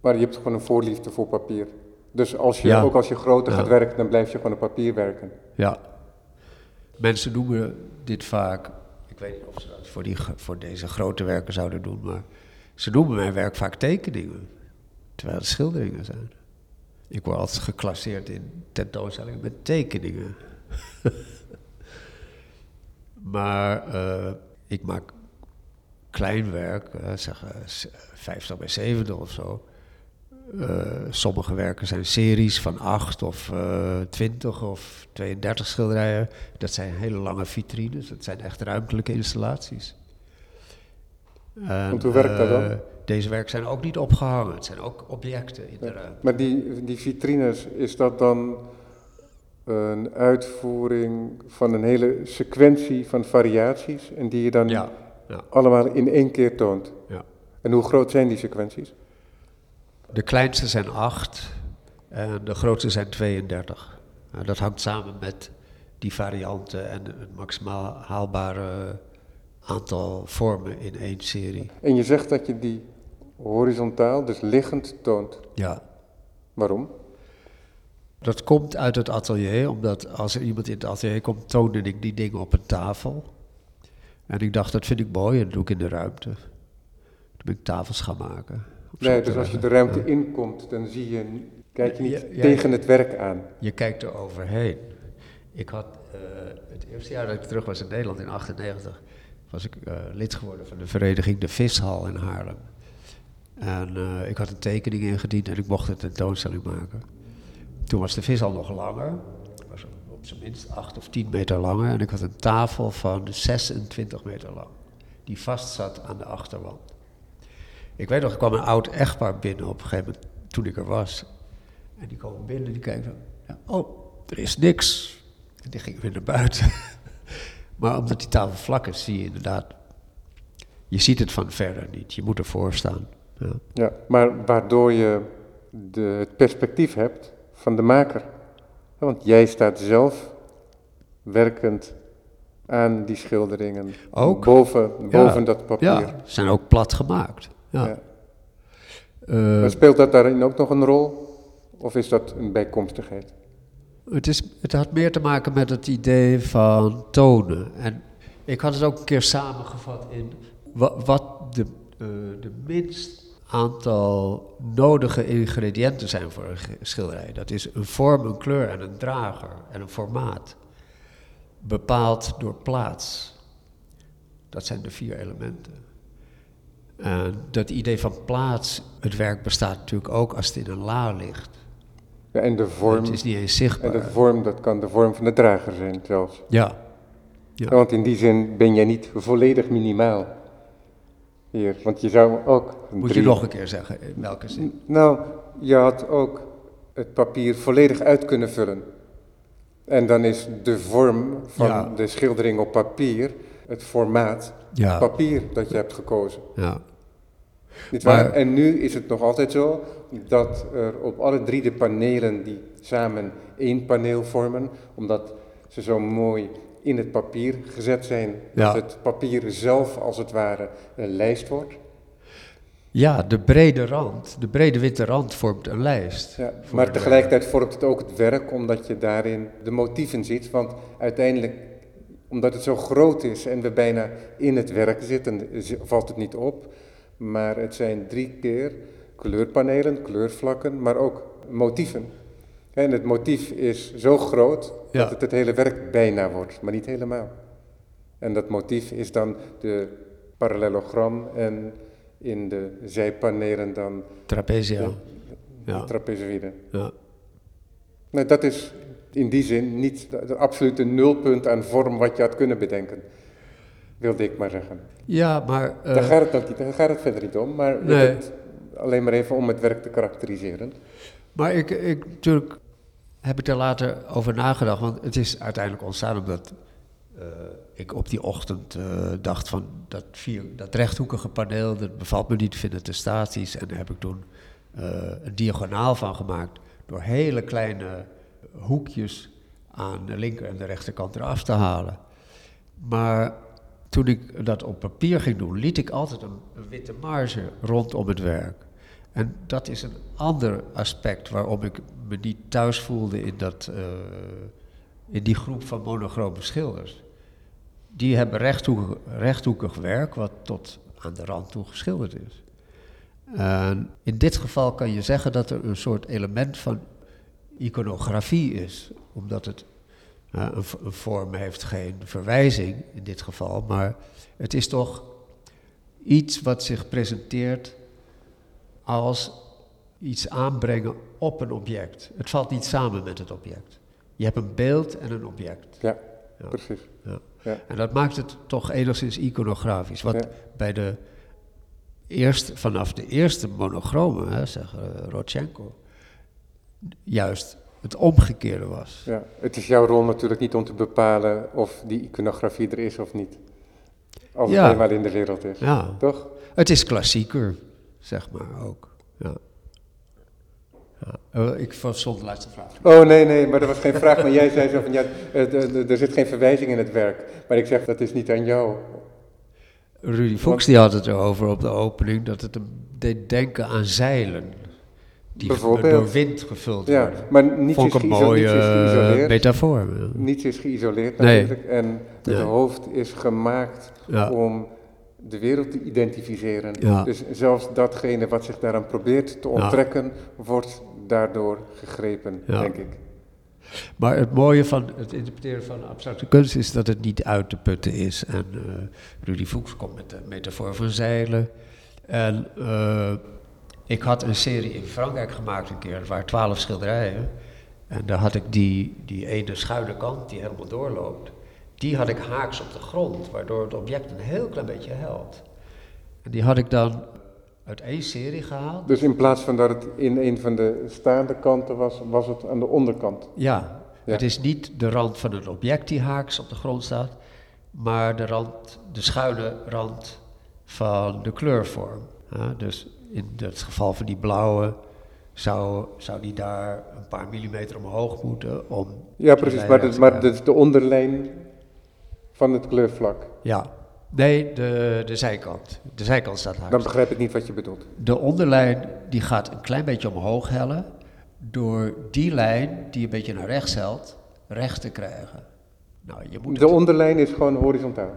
Maar je hebt gewoon een voorliefde voor papier. Dus als je, Ja. ook als je groter Ja. gaat werken, dan blijf je gewoon op papier werken. Ja. Mensen noemen dit vaak, ik weet niet of ze dat voor, die, voor deze grote werken zouden doen, maar ze noemen mijn werk vaak tekeningen, terwijl het schilderingen zijn. Ik word altijd geclasseerd in tentoonstellingen met tekeningen. *laughs* maar eh, ik maak klein werk, eh, zeg eh, s- 50 bij 70 of zo. Eh, sommige werken zijn series van 8 of eh 20 of 32 schilderijen. Dat zijn hele lange vitrines, dat zijn echt ruimtelijke installaties. En, Want hoe werkt dat dan? eh, deze werken zijn ook niet opgehangen, het zijn ook objecten in de ruimte. Maar die, die vitrines, is dat dan een uitvoering van een hele sequentie van variaties en die je dan Ja, ja, allemaal in één keer toont? ja. En hoe groot zijn die sequenties? De kleinste zijn 8 en de grootste zijn 32. Nou, dat hangt samen met die varianten en het maximaal haalbare aantal vormen in één serie. En je zegt dat je die horizontaal, dus liggend, toont. Ja, Waarom? Dat komt uit het atelier, omdat als er iemand in het atelier komt, toonde ik die dingen op een tafel. En ik dacht, dat vind ik mooi en dat doe ik in de ruimte. Toen ben ik tafels gaan maken. Nee, dus als je de ruimte inkomt, dan zie je, kijk je niet Ja, tegen het werk aan. Je kijkt er overheen. Ik had eh, het eerste jaar dat ik terug was in Nederland, in 98, was ik eh, lid geworden van de vereniging De Vishal in Haarlem. En eh, ik had een tekening ingediend en ik mocht een tentoonstelling maken. Toen was de vishal nog langer, was op zijn minst 8 of 10 meter langer. En ik had een tafel van 26 meter lang, die vast zat aan de achterwand. Ik weet nog, er kwam een oud echtpaar binnen op een gegeven moment, toen ik er was. En die komen binnen, die kijken van, ja, oh, er is niks. En die gingen weer naar buiten. *laughs* maar omdat die tafel vlak is, zie je inderdaad, je ziet het van verder niet. Je moet ervoor staan. Ja, Ja, maar waardoor je de, het perspectief hebt van de maker. Want jij staat zelf werkend aan die schilderingen. Ook. Boven, boven Ja, dat papier. ja ze zijn ook plat gemaakt. Ja. Ja. Eh, Maar speelt dat daarin ook nog een rol? Of is dat een bijkomstigheid? Het, is, het had meer te maken met het idee van tonen. En ik had het ook een keer samengevat in wa- wat de, eh, de minst aantal nodige ingrediënten zijn voor een schilderij. Dat is een vorm, een kleur en een drager en een formaat. Bepaald door plaats. Dat zijn de vier elementen. En dat idee van plaats, het werk bestaat natuurlijk ook als het in een la ligt. Ja, en de vorm, Het is niet eens en zichtbaar. de vorm, dat kan de vorm van de drager zijn zelfs. Ja, Ja. want in die zin ben jij niet volledig minimaal hier. Want je zou ook... Moet je nog een keer zeggen, in welke zin? Nou, je had ook het papier volledig uit kunnen vullen. En dan is de vorm van Ja. de schildering op papier, het formaat, Ja, papier dat je hebt gekozen. ja. Niet Maar- waar? En nu is het nog altijd zo dat er op alle drie de panelen die samen één paneel vormen, omdat ze zo mooi in het papier gezet zijn, Ja. dat het papier zelf als het ware een lijst wordt. ja, de brede rand, de brede witte rand vormt een lijst. Ja, maar tegelijkertijd vormt het ook het werk, omdat je daarin de motieven ziet. Want uiteindelijk, omdat het zo groot is en we bijna in het werk zitten, zi- valt het niet op. Maar het zijn drie keer kleurpanelen, kleurvlakken, maar ook motieven. En het motief is zo groot Ja. dat het het hele werk bijna wordt, maar niet helemaal. En dat motief is dan de parallelogram en in de zijpanelen dan Trapezia. Ja, trapezoïde. ja. Nou, dat is in die zin niet het absolute nulpunt aan vorm wat je had kunnen bedenken. Wilde ik maar zeggen. ja maar eh, daar, gaat het ook niet, daar gaat het verder niet om, maar Nee. alleen maar even om het werk te karakteriseren. Maar ik, ik, natuurlijk heb ik er later over nagedacht, want het is uiteindelijk ontstaan omdat eh, ik op die ochtend eh, dacht van dat, vier, dat rechthoekige paneel, dat bevalt me niet, vind het te statisch. En daar heb ik toen eh, een diagonaal van gemaakt door hele kleine hoekjes aan de linker en de rechterkant eraf te halen. Maar toen ik dat op papier ging doen, liet ik altijd een, een witte marge rondom het werk. En dat is een ander aspect waarom ik me niet thuis voelde in, dat, eh, in die groep van monochrome schilders. Die hebben rechthoekig, werk wat tot aan de rand toe geschilderd is. En in dit geval kan je zeggen dat er een soort element van iconografie is, omdat het een, een, vorm heeft geen verwijzing in dit geval, maar het is toch iets wat zich presenteert als iets aanbrengen op een object. Het valt niet samen met het object. Je hebt een beeld en een object. Ja, ja. precies. Ja. Ja. En dat maakt het toch enigszins iconografisch. Wat bij de eerst, vanaf de eerste monochromen, hè, zeg uh, Rodchenko, juist het omgekeerde was. Ja, het is jouw rol natuurlijk niet om te bepalen of die iconografie er is of niet. Als het eenmaal in de wereld is. Ja. Toch? Het is klassieker, zeg maar ook. Ja. Ja. Uh, ik verstond de laatste vraag. Oh nee, nee, maar dat was geen vraag. Maar jij zei zo van ja, er zit geen verwijzing in het werk. Maar ik zeg dat is niet aan jou. Rudy Fuchs die had het erover op de opening dat het hem deed denken aan zeilen. Die Bijvoorbeeld. door wind gevuld ja, worden. Maar niets Vond is, een mooie niets is geïsoleerd. metafoor. Niets is geïsoleerd Nee. natuurlijk. En het hoofd is gemaakt Ja. om de wereld te identificeren. Ja. Dus zelfs datgene wat zich daaraan probeert te onttrekken, wordt daardoor gegrepen, Ja. denk ik. Maar het mooie van het interpreteren van abstracte kunst is dat het niet uit te putten is. En uh, Rudy Fuchs komt met de metafoor van zeilen. En uh, ik had een serie in Frankrijk gemaakt een keer. Het waren twaalf schilderijen. En daar had ik die, die ene schuine kant die helemaal doorloopt. Die had ik haaks op de grond, waardoor het object een heel klein beetje helpt. En die had ik dan uit één serie gehaald. Dus in plaats van dat het in een van de staande kanten was, was het aan de onderkant. Ja, Ja. het is niet de rand van het object die haaks op de grond staat, maar de, rand, de schuine rand van de kleurvorm. Ja, dus in het geval van die blauwe zou, zou die daar een paar millimeter omhoog moeten om... Ja, precies. Maar, de, maar de onderlijn van het kleurvlak. Ja, nee, de, de zijkant. De zijkant staat haaks. Dan begrijp ik niet wat je bedoelt. De onderlijn die gaat een klein beetje omhoog hellen door die lijn die een beetje naar rechts helt, recht te krijgen. Nou, je moet De onderlijn is gewoon horizontaal.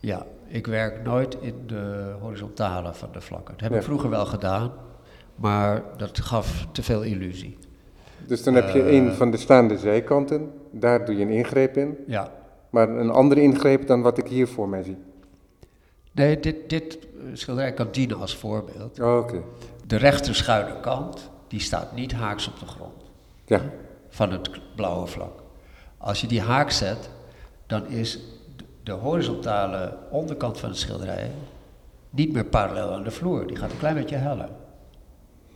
Ja, ik werk nooit in de horizontale van de vlakken. Dat heb ik vroeger wel gedaan, maar dat gaf te veel illusie. Dus dan heb je Eh. een van de staande zijkanten, daar doe je een ingreep in. Ja, Maar een andere ingreep dan wat ik hier voor mij zie. nee, dit, dit eh, schilderij kan dienen als voorbeeld. Oh, Oké, De rechter schuine kant, die staat niet haaks op de grond ja. van het blauwe vlak. Als je die haak zet, dan is de- horizontale onderkant van het schilderij niet meer parallel aan de vloer. Die gaat een klein beetje heller.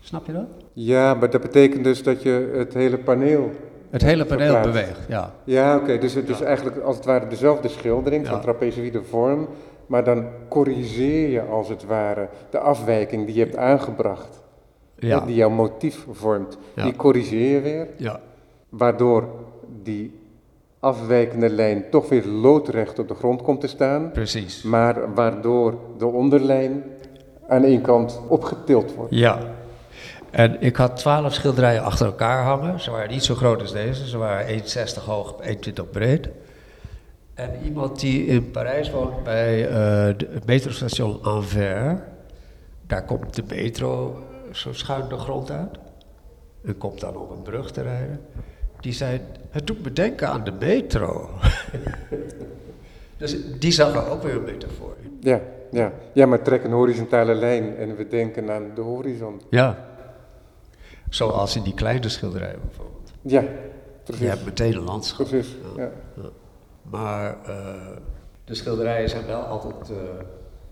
Snap je dat? Ja, maar dat betekent dus dat je het hele paneel... Het hele paneel Verplaatst. beweegt, ja. Ja, oké, dus het is eigenlijk als het ware dezelfde schildering van trapezoïde vorm, maar dan corrigeer je als het ware de afwijking die je hebt aangebracht, Ja, die jouw motief vormt, Ja. die corrigeer je weer, ja, waardoor die afwijkende lijn toch weer loodrecht op de grond komt te staan, precies. maar waardoor de onderlijn aan één kant opgetild wordt. Ja. En ik had twaalf schilderijen achter elkaar hangen. Ze waren niet zo groot als deze. Ze waren 1,60 hoog, 1,20 breed. En iemand die in Parijs woont bij eh, het metrostation Anvers. Daar komt de metro zo schuin de grond uit. En komt dan op een brug te rijden. Die zei, het doet me denken aan de metro. *laughs* dus die zag er ook weer een metafoor in. Ja, ja. ja, maar trek een horizontale lijn en we denken aan de horizon. Ja. Zoals in die kleine schilderij bijvoorbeeld. Ja, Je precies. hebt meteen een landschap. Precies, ja. Maar eh, de schilderijen zijn wel altijd eh,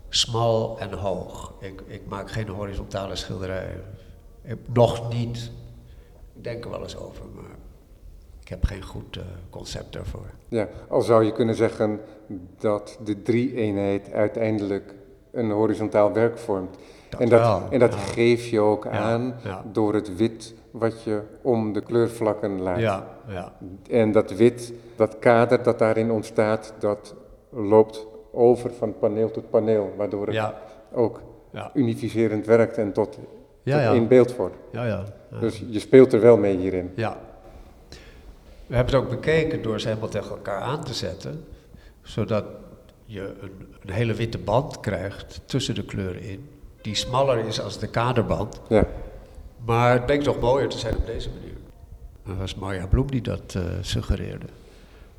smal en hoog. Ik, ik maak geen horizontale schilderijen. Ik, nog niet. Ik denk er wel eens over, maar ik heb geen goed eh, concept daarvoor. Ja, al zou je kunnen zeggen dat de drie-eenheid uiteindelijk een horizontaal werk vormt. Dat en dat, wel, en dat ja. geef je ook aan ja. door het wit wat je om de kleurvlakken laat. Ja, ja, En dat wit, dat kader dat daarin ontstaat, dat loopt over van paneel tot paneel, waardoor het ja, ook ja, unificerend werkt en tot, Ja, tot één beeld wordt. ja, ja. ja. Dus je speelt er wel mee hierin. Ja. We hebben het ook bekeken door ze helemaal tegen elkaar aan te zetten, zodat je een, een hele witte band krijgt tussen de kleuren in, die smaller is als de kaderband, Ja, maar het bleek toch mooier te zijn op deze manier. Dat was Marja Bloem die dat eh, suggereerde.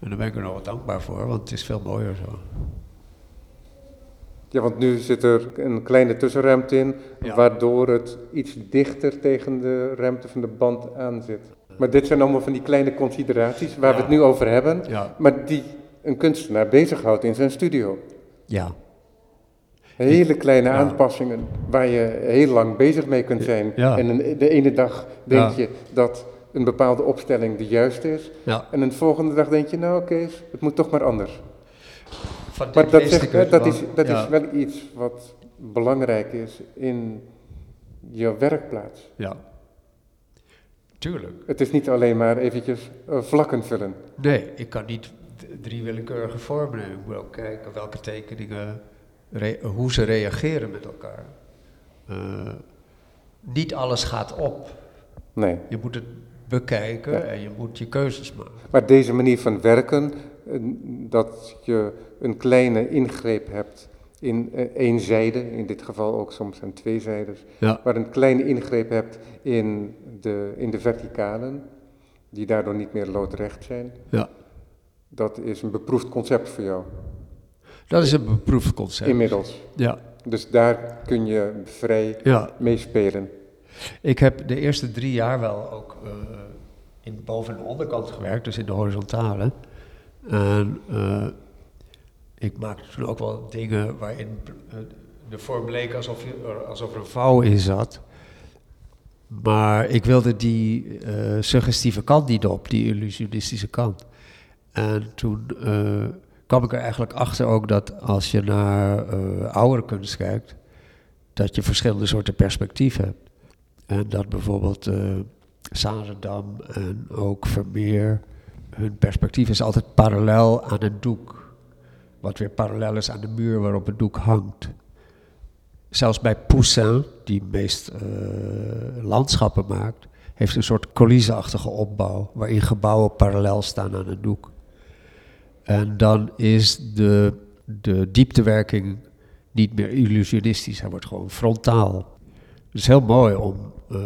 En daar ben ik er nog wat dankbaar voor, want het is veel mooier zo. Ja, want nu zit er een kleine tussenruimte in, Ja. waardoor het iets dichter tegen de ruimte van de band aan zit. Maar dit zijn allemaal van die kleine consideraties waar we het nu over hebben, Ja. maar die een kunstenaar bezighoudt in zijn studio. Ja, Hele kleine Ja. aanpassingen waar je heel lang bezig mee kunt zijn. Ja. En een- de ene dag denk Ja. je dat een bepaalde opstelling de juiste is. ja. En de volgende dag denk je, nou Kees, het moet toch maar anders. Van Maar dat, zegt, dat, is, dat ja. is wel iets wat belangrijk is in je werkplaats. Ja, tuurlijk. Het is niet alleen maar eventjes eh, vlakken vullen. Nee, ik kan niet drie willekeurige vormen nemen. Ik moet ook kijken welke tekeningen, hoe ze reageren met elkaar. Eh, niet alles gaat op. Nee. Je moet het bekijken Ja. en je moet je keuzes maken. Maar deze manier van werken, eh, dat je een kleine ingreep hebt in eh, één zijde, in dit geval ook soms aan twee zijdes, Ja, maar een kleine ingreep hebt in de, in de verticalen, die daardoor niet meer loodrecht zijn, ja. dat is een beproefd concept voor jou, Dat is een beproefd concept. inmiddels. Ja, Dus daar kun je vrij ja. mee spelen. Ik heb de eerste drie jaar wel ook eh, in de boven- en onderkant gewerkt, dus in de horizontale. En eh, ik maakte toen ook wel dingen waarin eh, de vorm leek alsof, je, er- alsof er een vouw in zat. Maar ik wilde die suggestieve kant niet op, die illusionistische kant. En toen kwam ik er eigenlijk achter ook dat als je naar eh oude kunst kijkt, dat je verschillende soorten perspectief hebt. En dat bijvoorbeeld Zaandam en ook Vermeer, hun perspectief is altijd parallel aan het doek. Wat weer parallel is aan de muur waarop het doek hangt. Zelfs bij Poussin, die meest eh, landschappen maakt, heeft een soort coulisseachtige opbouw, waarin gebouwen parallel staan aan het doek. En dan is de, de dieptewerking niet meer illusionistisch, hij wordt gewoon frontaal. Het is heel mooi om eh,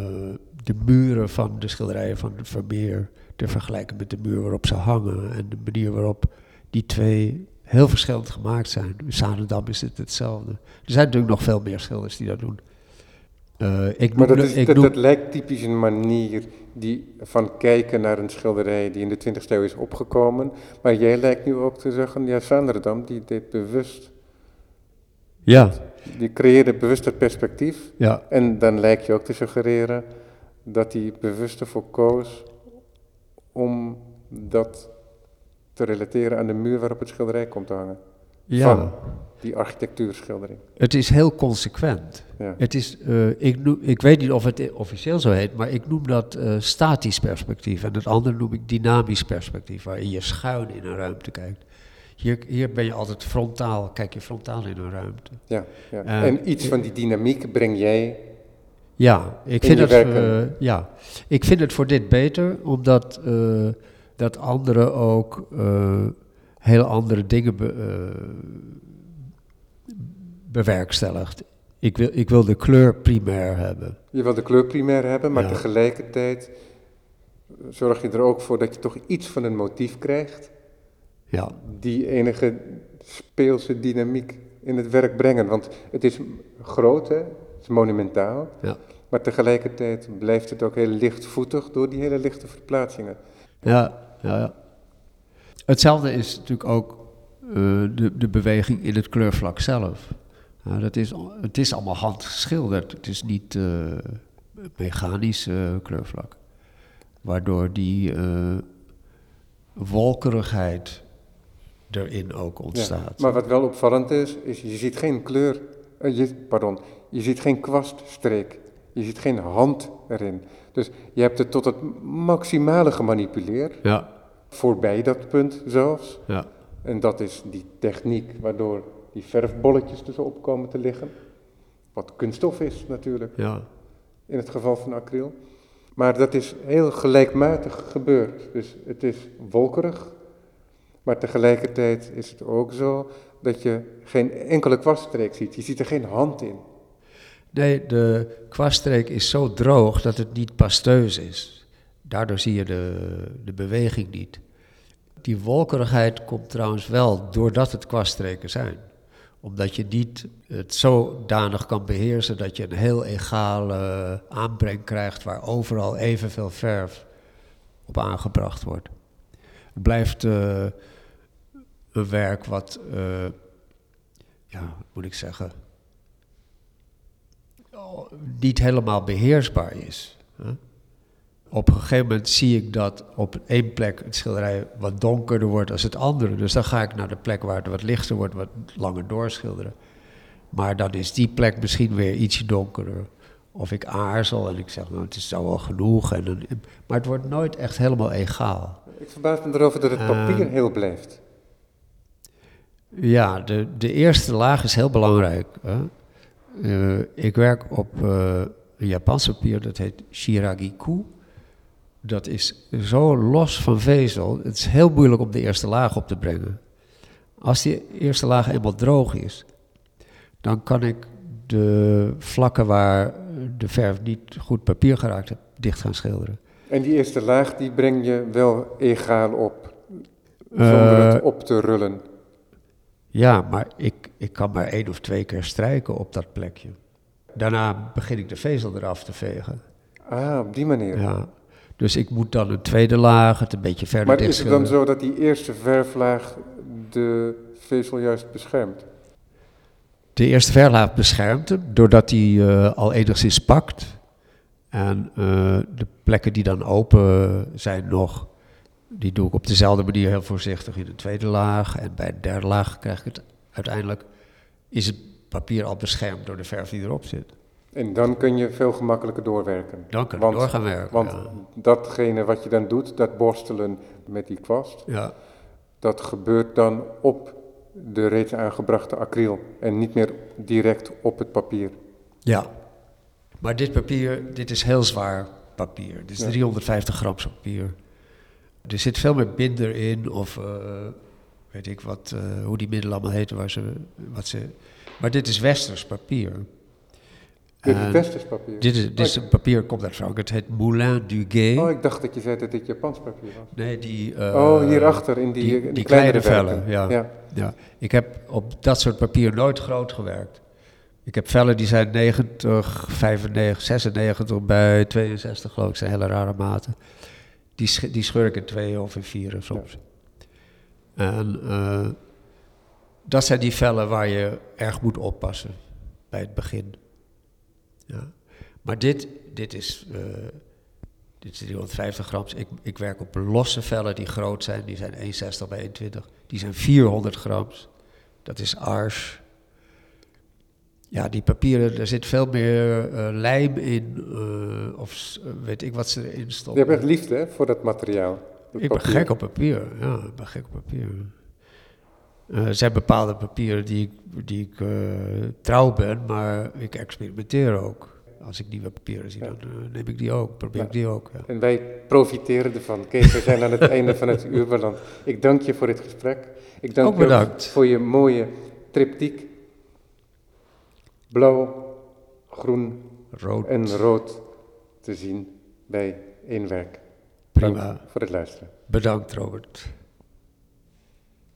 de muren van de schilderijen van Vermeer te vergelijken met de muur waarop ze hangen en de manier waarop die twee heel verschillend gemaakt zijn. In Zaandam is het hetzelfde. Er zijn natuurlijk nog veel meer schilders die dat doen. Eh, ik Maar dat, noemde- is, ik dat, noem- dat lijkt typisch een manier die, van kijken naar een schilderij die in de 20e eeuw is opgekomen. Maar jij lijkt nu ook te zeggen, ja, Zaanderdam, die deed bewust, ja, die creëerde bewust het perspectief. ja, En dan lijkt je ook te suggereren dat hij bewust ervoor koos om dat te relateren aan de muur waarop het schilderij komt te hangen. ja. Van die architectuurschildering. Het is heel consequent. Ja. Het is, eh, ik, noem, ik weet niet of het officieel zo heet, maar ik noem dat eh, statisch perspectief. En het andere noem ik dynamisch perspectief, waarin je schuin in een ruimte kijkt. Hier, hier ben je altijd frontaal, kijk je frontaal in een ruimte. Ja, ja. Eh, en iets van die dynamiek breng jij. Ja, ik In vind, het, ja. ik vind het voor dit beter, omdat dat anderen ook heel andere dingen be- bewerkstelligt. Ik wil, ik wil de kleur primair hebben. Je wil de kleur primair hebben, maar Ja. tegelijkertijd zorg je er ook voor dat je toch iets van een motief krijgt. Ja, Die enige speelse dynamiek in het werk brengen. Want het is groot, hè? het is monumentaal. ja. Maar tegelijkertijd blijft het ook heel lichtvoetig door die hele lichte verplaatsingen. Ja, ja, ja. Hetzelfde is natuurlijk ook de, de beweging in het kleurvlak zelf. Ja, dat is, het is allemaal handgeschilderd. Het is niet eh, mechanisch eh, kleurvlak. Waardoor die eh, wolkerigheid erin ook Ja. ontstaat. Maar wat wel opvallend is, is je ziet geen kleur, eh, je, pardon, je ziet geen kwaststreek. Je ziet geen hand erin. Dus je hebt het tot het maximale gemanipuleerd, Ja, voorbij dat punt zelfs. ja, En dat is die techniek waardoor die verfbolletjes dus opkomen te liggen. Wat kunststof is natuurlijk, ja. in het geval van acryl. Maar dat is heel gelijkmatig gebeurd. Dus het is wolkerig, maar tegelijkertijd is het ook zo dat je geen enkele kwaststreek ziet. Je ziet er geen hand in. Nee, de kwaststreek is zo droog dat het niet pasteus is. Daardoor zie je de, de beweging niet. Die wolkerigheid komt trouwens wel doordat het kwaststreken zijn. Omdat je niet het zodanig kan beheersen dat je een heel egale aanbreng krijgt waar overal evenveel verf op aangebracht wordt. Het blijft eh, een werk wat, eh, ja, moet ik zeggen, oh, niet helemaal beheersbaar is. Hè? Op een gegeven moment zie ik dat op één plek het schilderij wat donkerder wordt als het andere. Dus dan ga ik naar de plek waar het wat lichter wordt, wat langer doorschilderen. Maar dan is die plek misschien weer ietsje donkerder. Of ik aarzel en ik zeg, nou, het is zo wel genoeg. En dan, maar het wordt nooit echt helemaal egaal. Ik verbaas me erover dat het papier Eh. heel blijft. Ja, de, de eerste laag is heel belangrijk. Hè? Eh, ik werk op eh, een Japans papier, dat heet Shiragiku. Dat is zo los van vezel. Het is heel moeilijk om de eerste laag op te brengen. Als die eerste laag eenmaal droog is, dan kan ik de vlakken waar de verf niet goed papier geraakt heeft, dicht gaan schilderen. En die eerste laag, die breng je wel egaal op, zonder het Eh, op te rullen. Ja, maar ik, ik kan maar één of twee keer strijken op dat plekje. Daarna begin ik de vezel eraf te vegen. Ah, op die manier. Ja. Dus ik moet dan een tweede laag, het een beetje verder Maar is het dan zo dat die eerste verflaag de vezel juist beschermt? De eerste verlaag beschermt hem, doordat hij eh, al enigszins pakt. En eh, de plekken die dan open zijn nog, die doe ik op dezelfde manier heel voorzichtig in de tweede laag. En bij de derde laag krijg ik het uiteindelijk, is het papier al beschermd door de verf die erop zit. En dan kun je veel gemakkelijker doorwerken. Dan kan ik Want- werken. Want ja. datgene wat je dan doet, dat borstelen met die kwast, Ja. dat gebeurt dan op de reeds aangebrachte acryl en niet meer direct op het papier. ja. Maar dit papier, dit is heel zwaar papier. Dit is Ja. 350 gram papier. Er zit veel meer binder in, of eh, weet ik wat, eh, hoe die middelen allemaal heten. Waar ze, wat ze, maar dit is westers papier. Dit is En westers papier. Dit, is, dit is een papier, komt uit Frankrijk. Het heet Moulin du Guet. Oh, ik dacht dat je zei dat dit Japans papier was. Nee, die... eh, oh, hierachter in die, die- die, die kleinere kleine vellen, ja. ja. Ja, ik heb op dat soort papier nooit groot gewerkt. Ik heb vellen die zijn 90, 95, 96 bij 62 geloof ik, zijn hele rare maten. Die, sch- die scheur ik in twee of in vier soms. En eh, dat zijn die vellen waar je erg moet oppassen bij het begin. Ja. Maar dit, dit is... eh, dit is 350 gram. Ik, ik werk op losse vellen die groot zijn. Die zijn 1,60 bij 21. Die zijn 400 gram. Dat is ars. Ja, die papieren, er zit veel meer eh, lijm in. eh, of weet ik wat ze erin Je stoppen. hebt echt liefde hè, voor dat materiaal. dat ik ben gek op papier. Ja, ik ben gek op papier. Eh, er zijn bepaalde papieren die ik, die ik eh, trouw ben, maar ik experimenteer ook. Als ik nieuwe papieren zie, Ja. dan eh, neem ik die ook, probeer Ja. ik die ook. Ja. En wij profiteren ervan. Kees, we zijn aan het einde van het uur. Ik dank je voor dit gesprek. Ik dank Ook je voor je mooie triptiek. Blauw, groen Rood, en rood te zien bij één werk. prima. Dank voor het luisteren. Bedankt, Robert.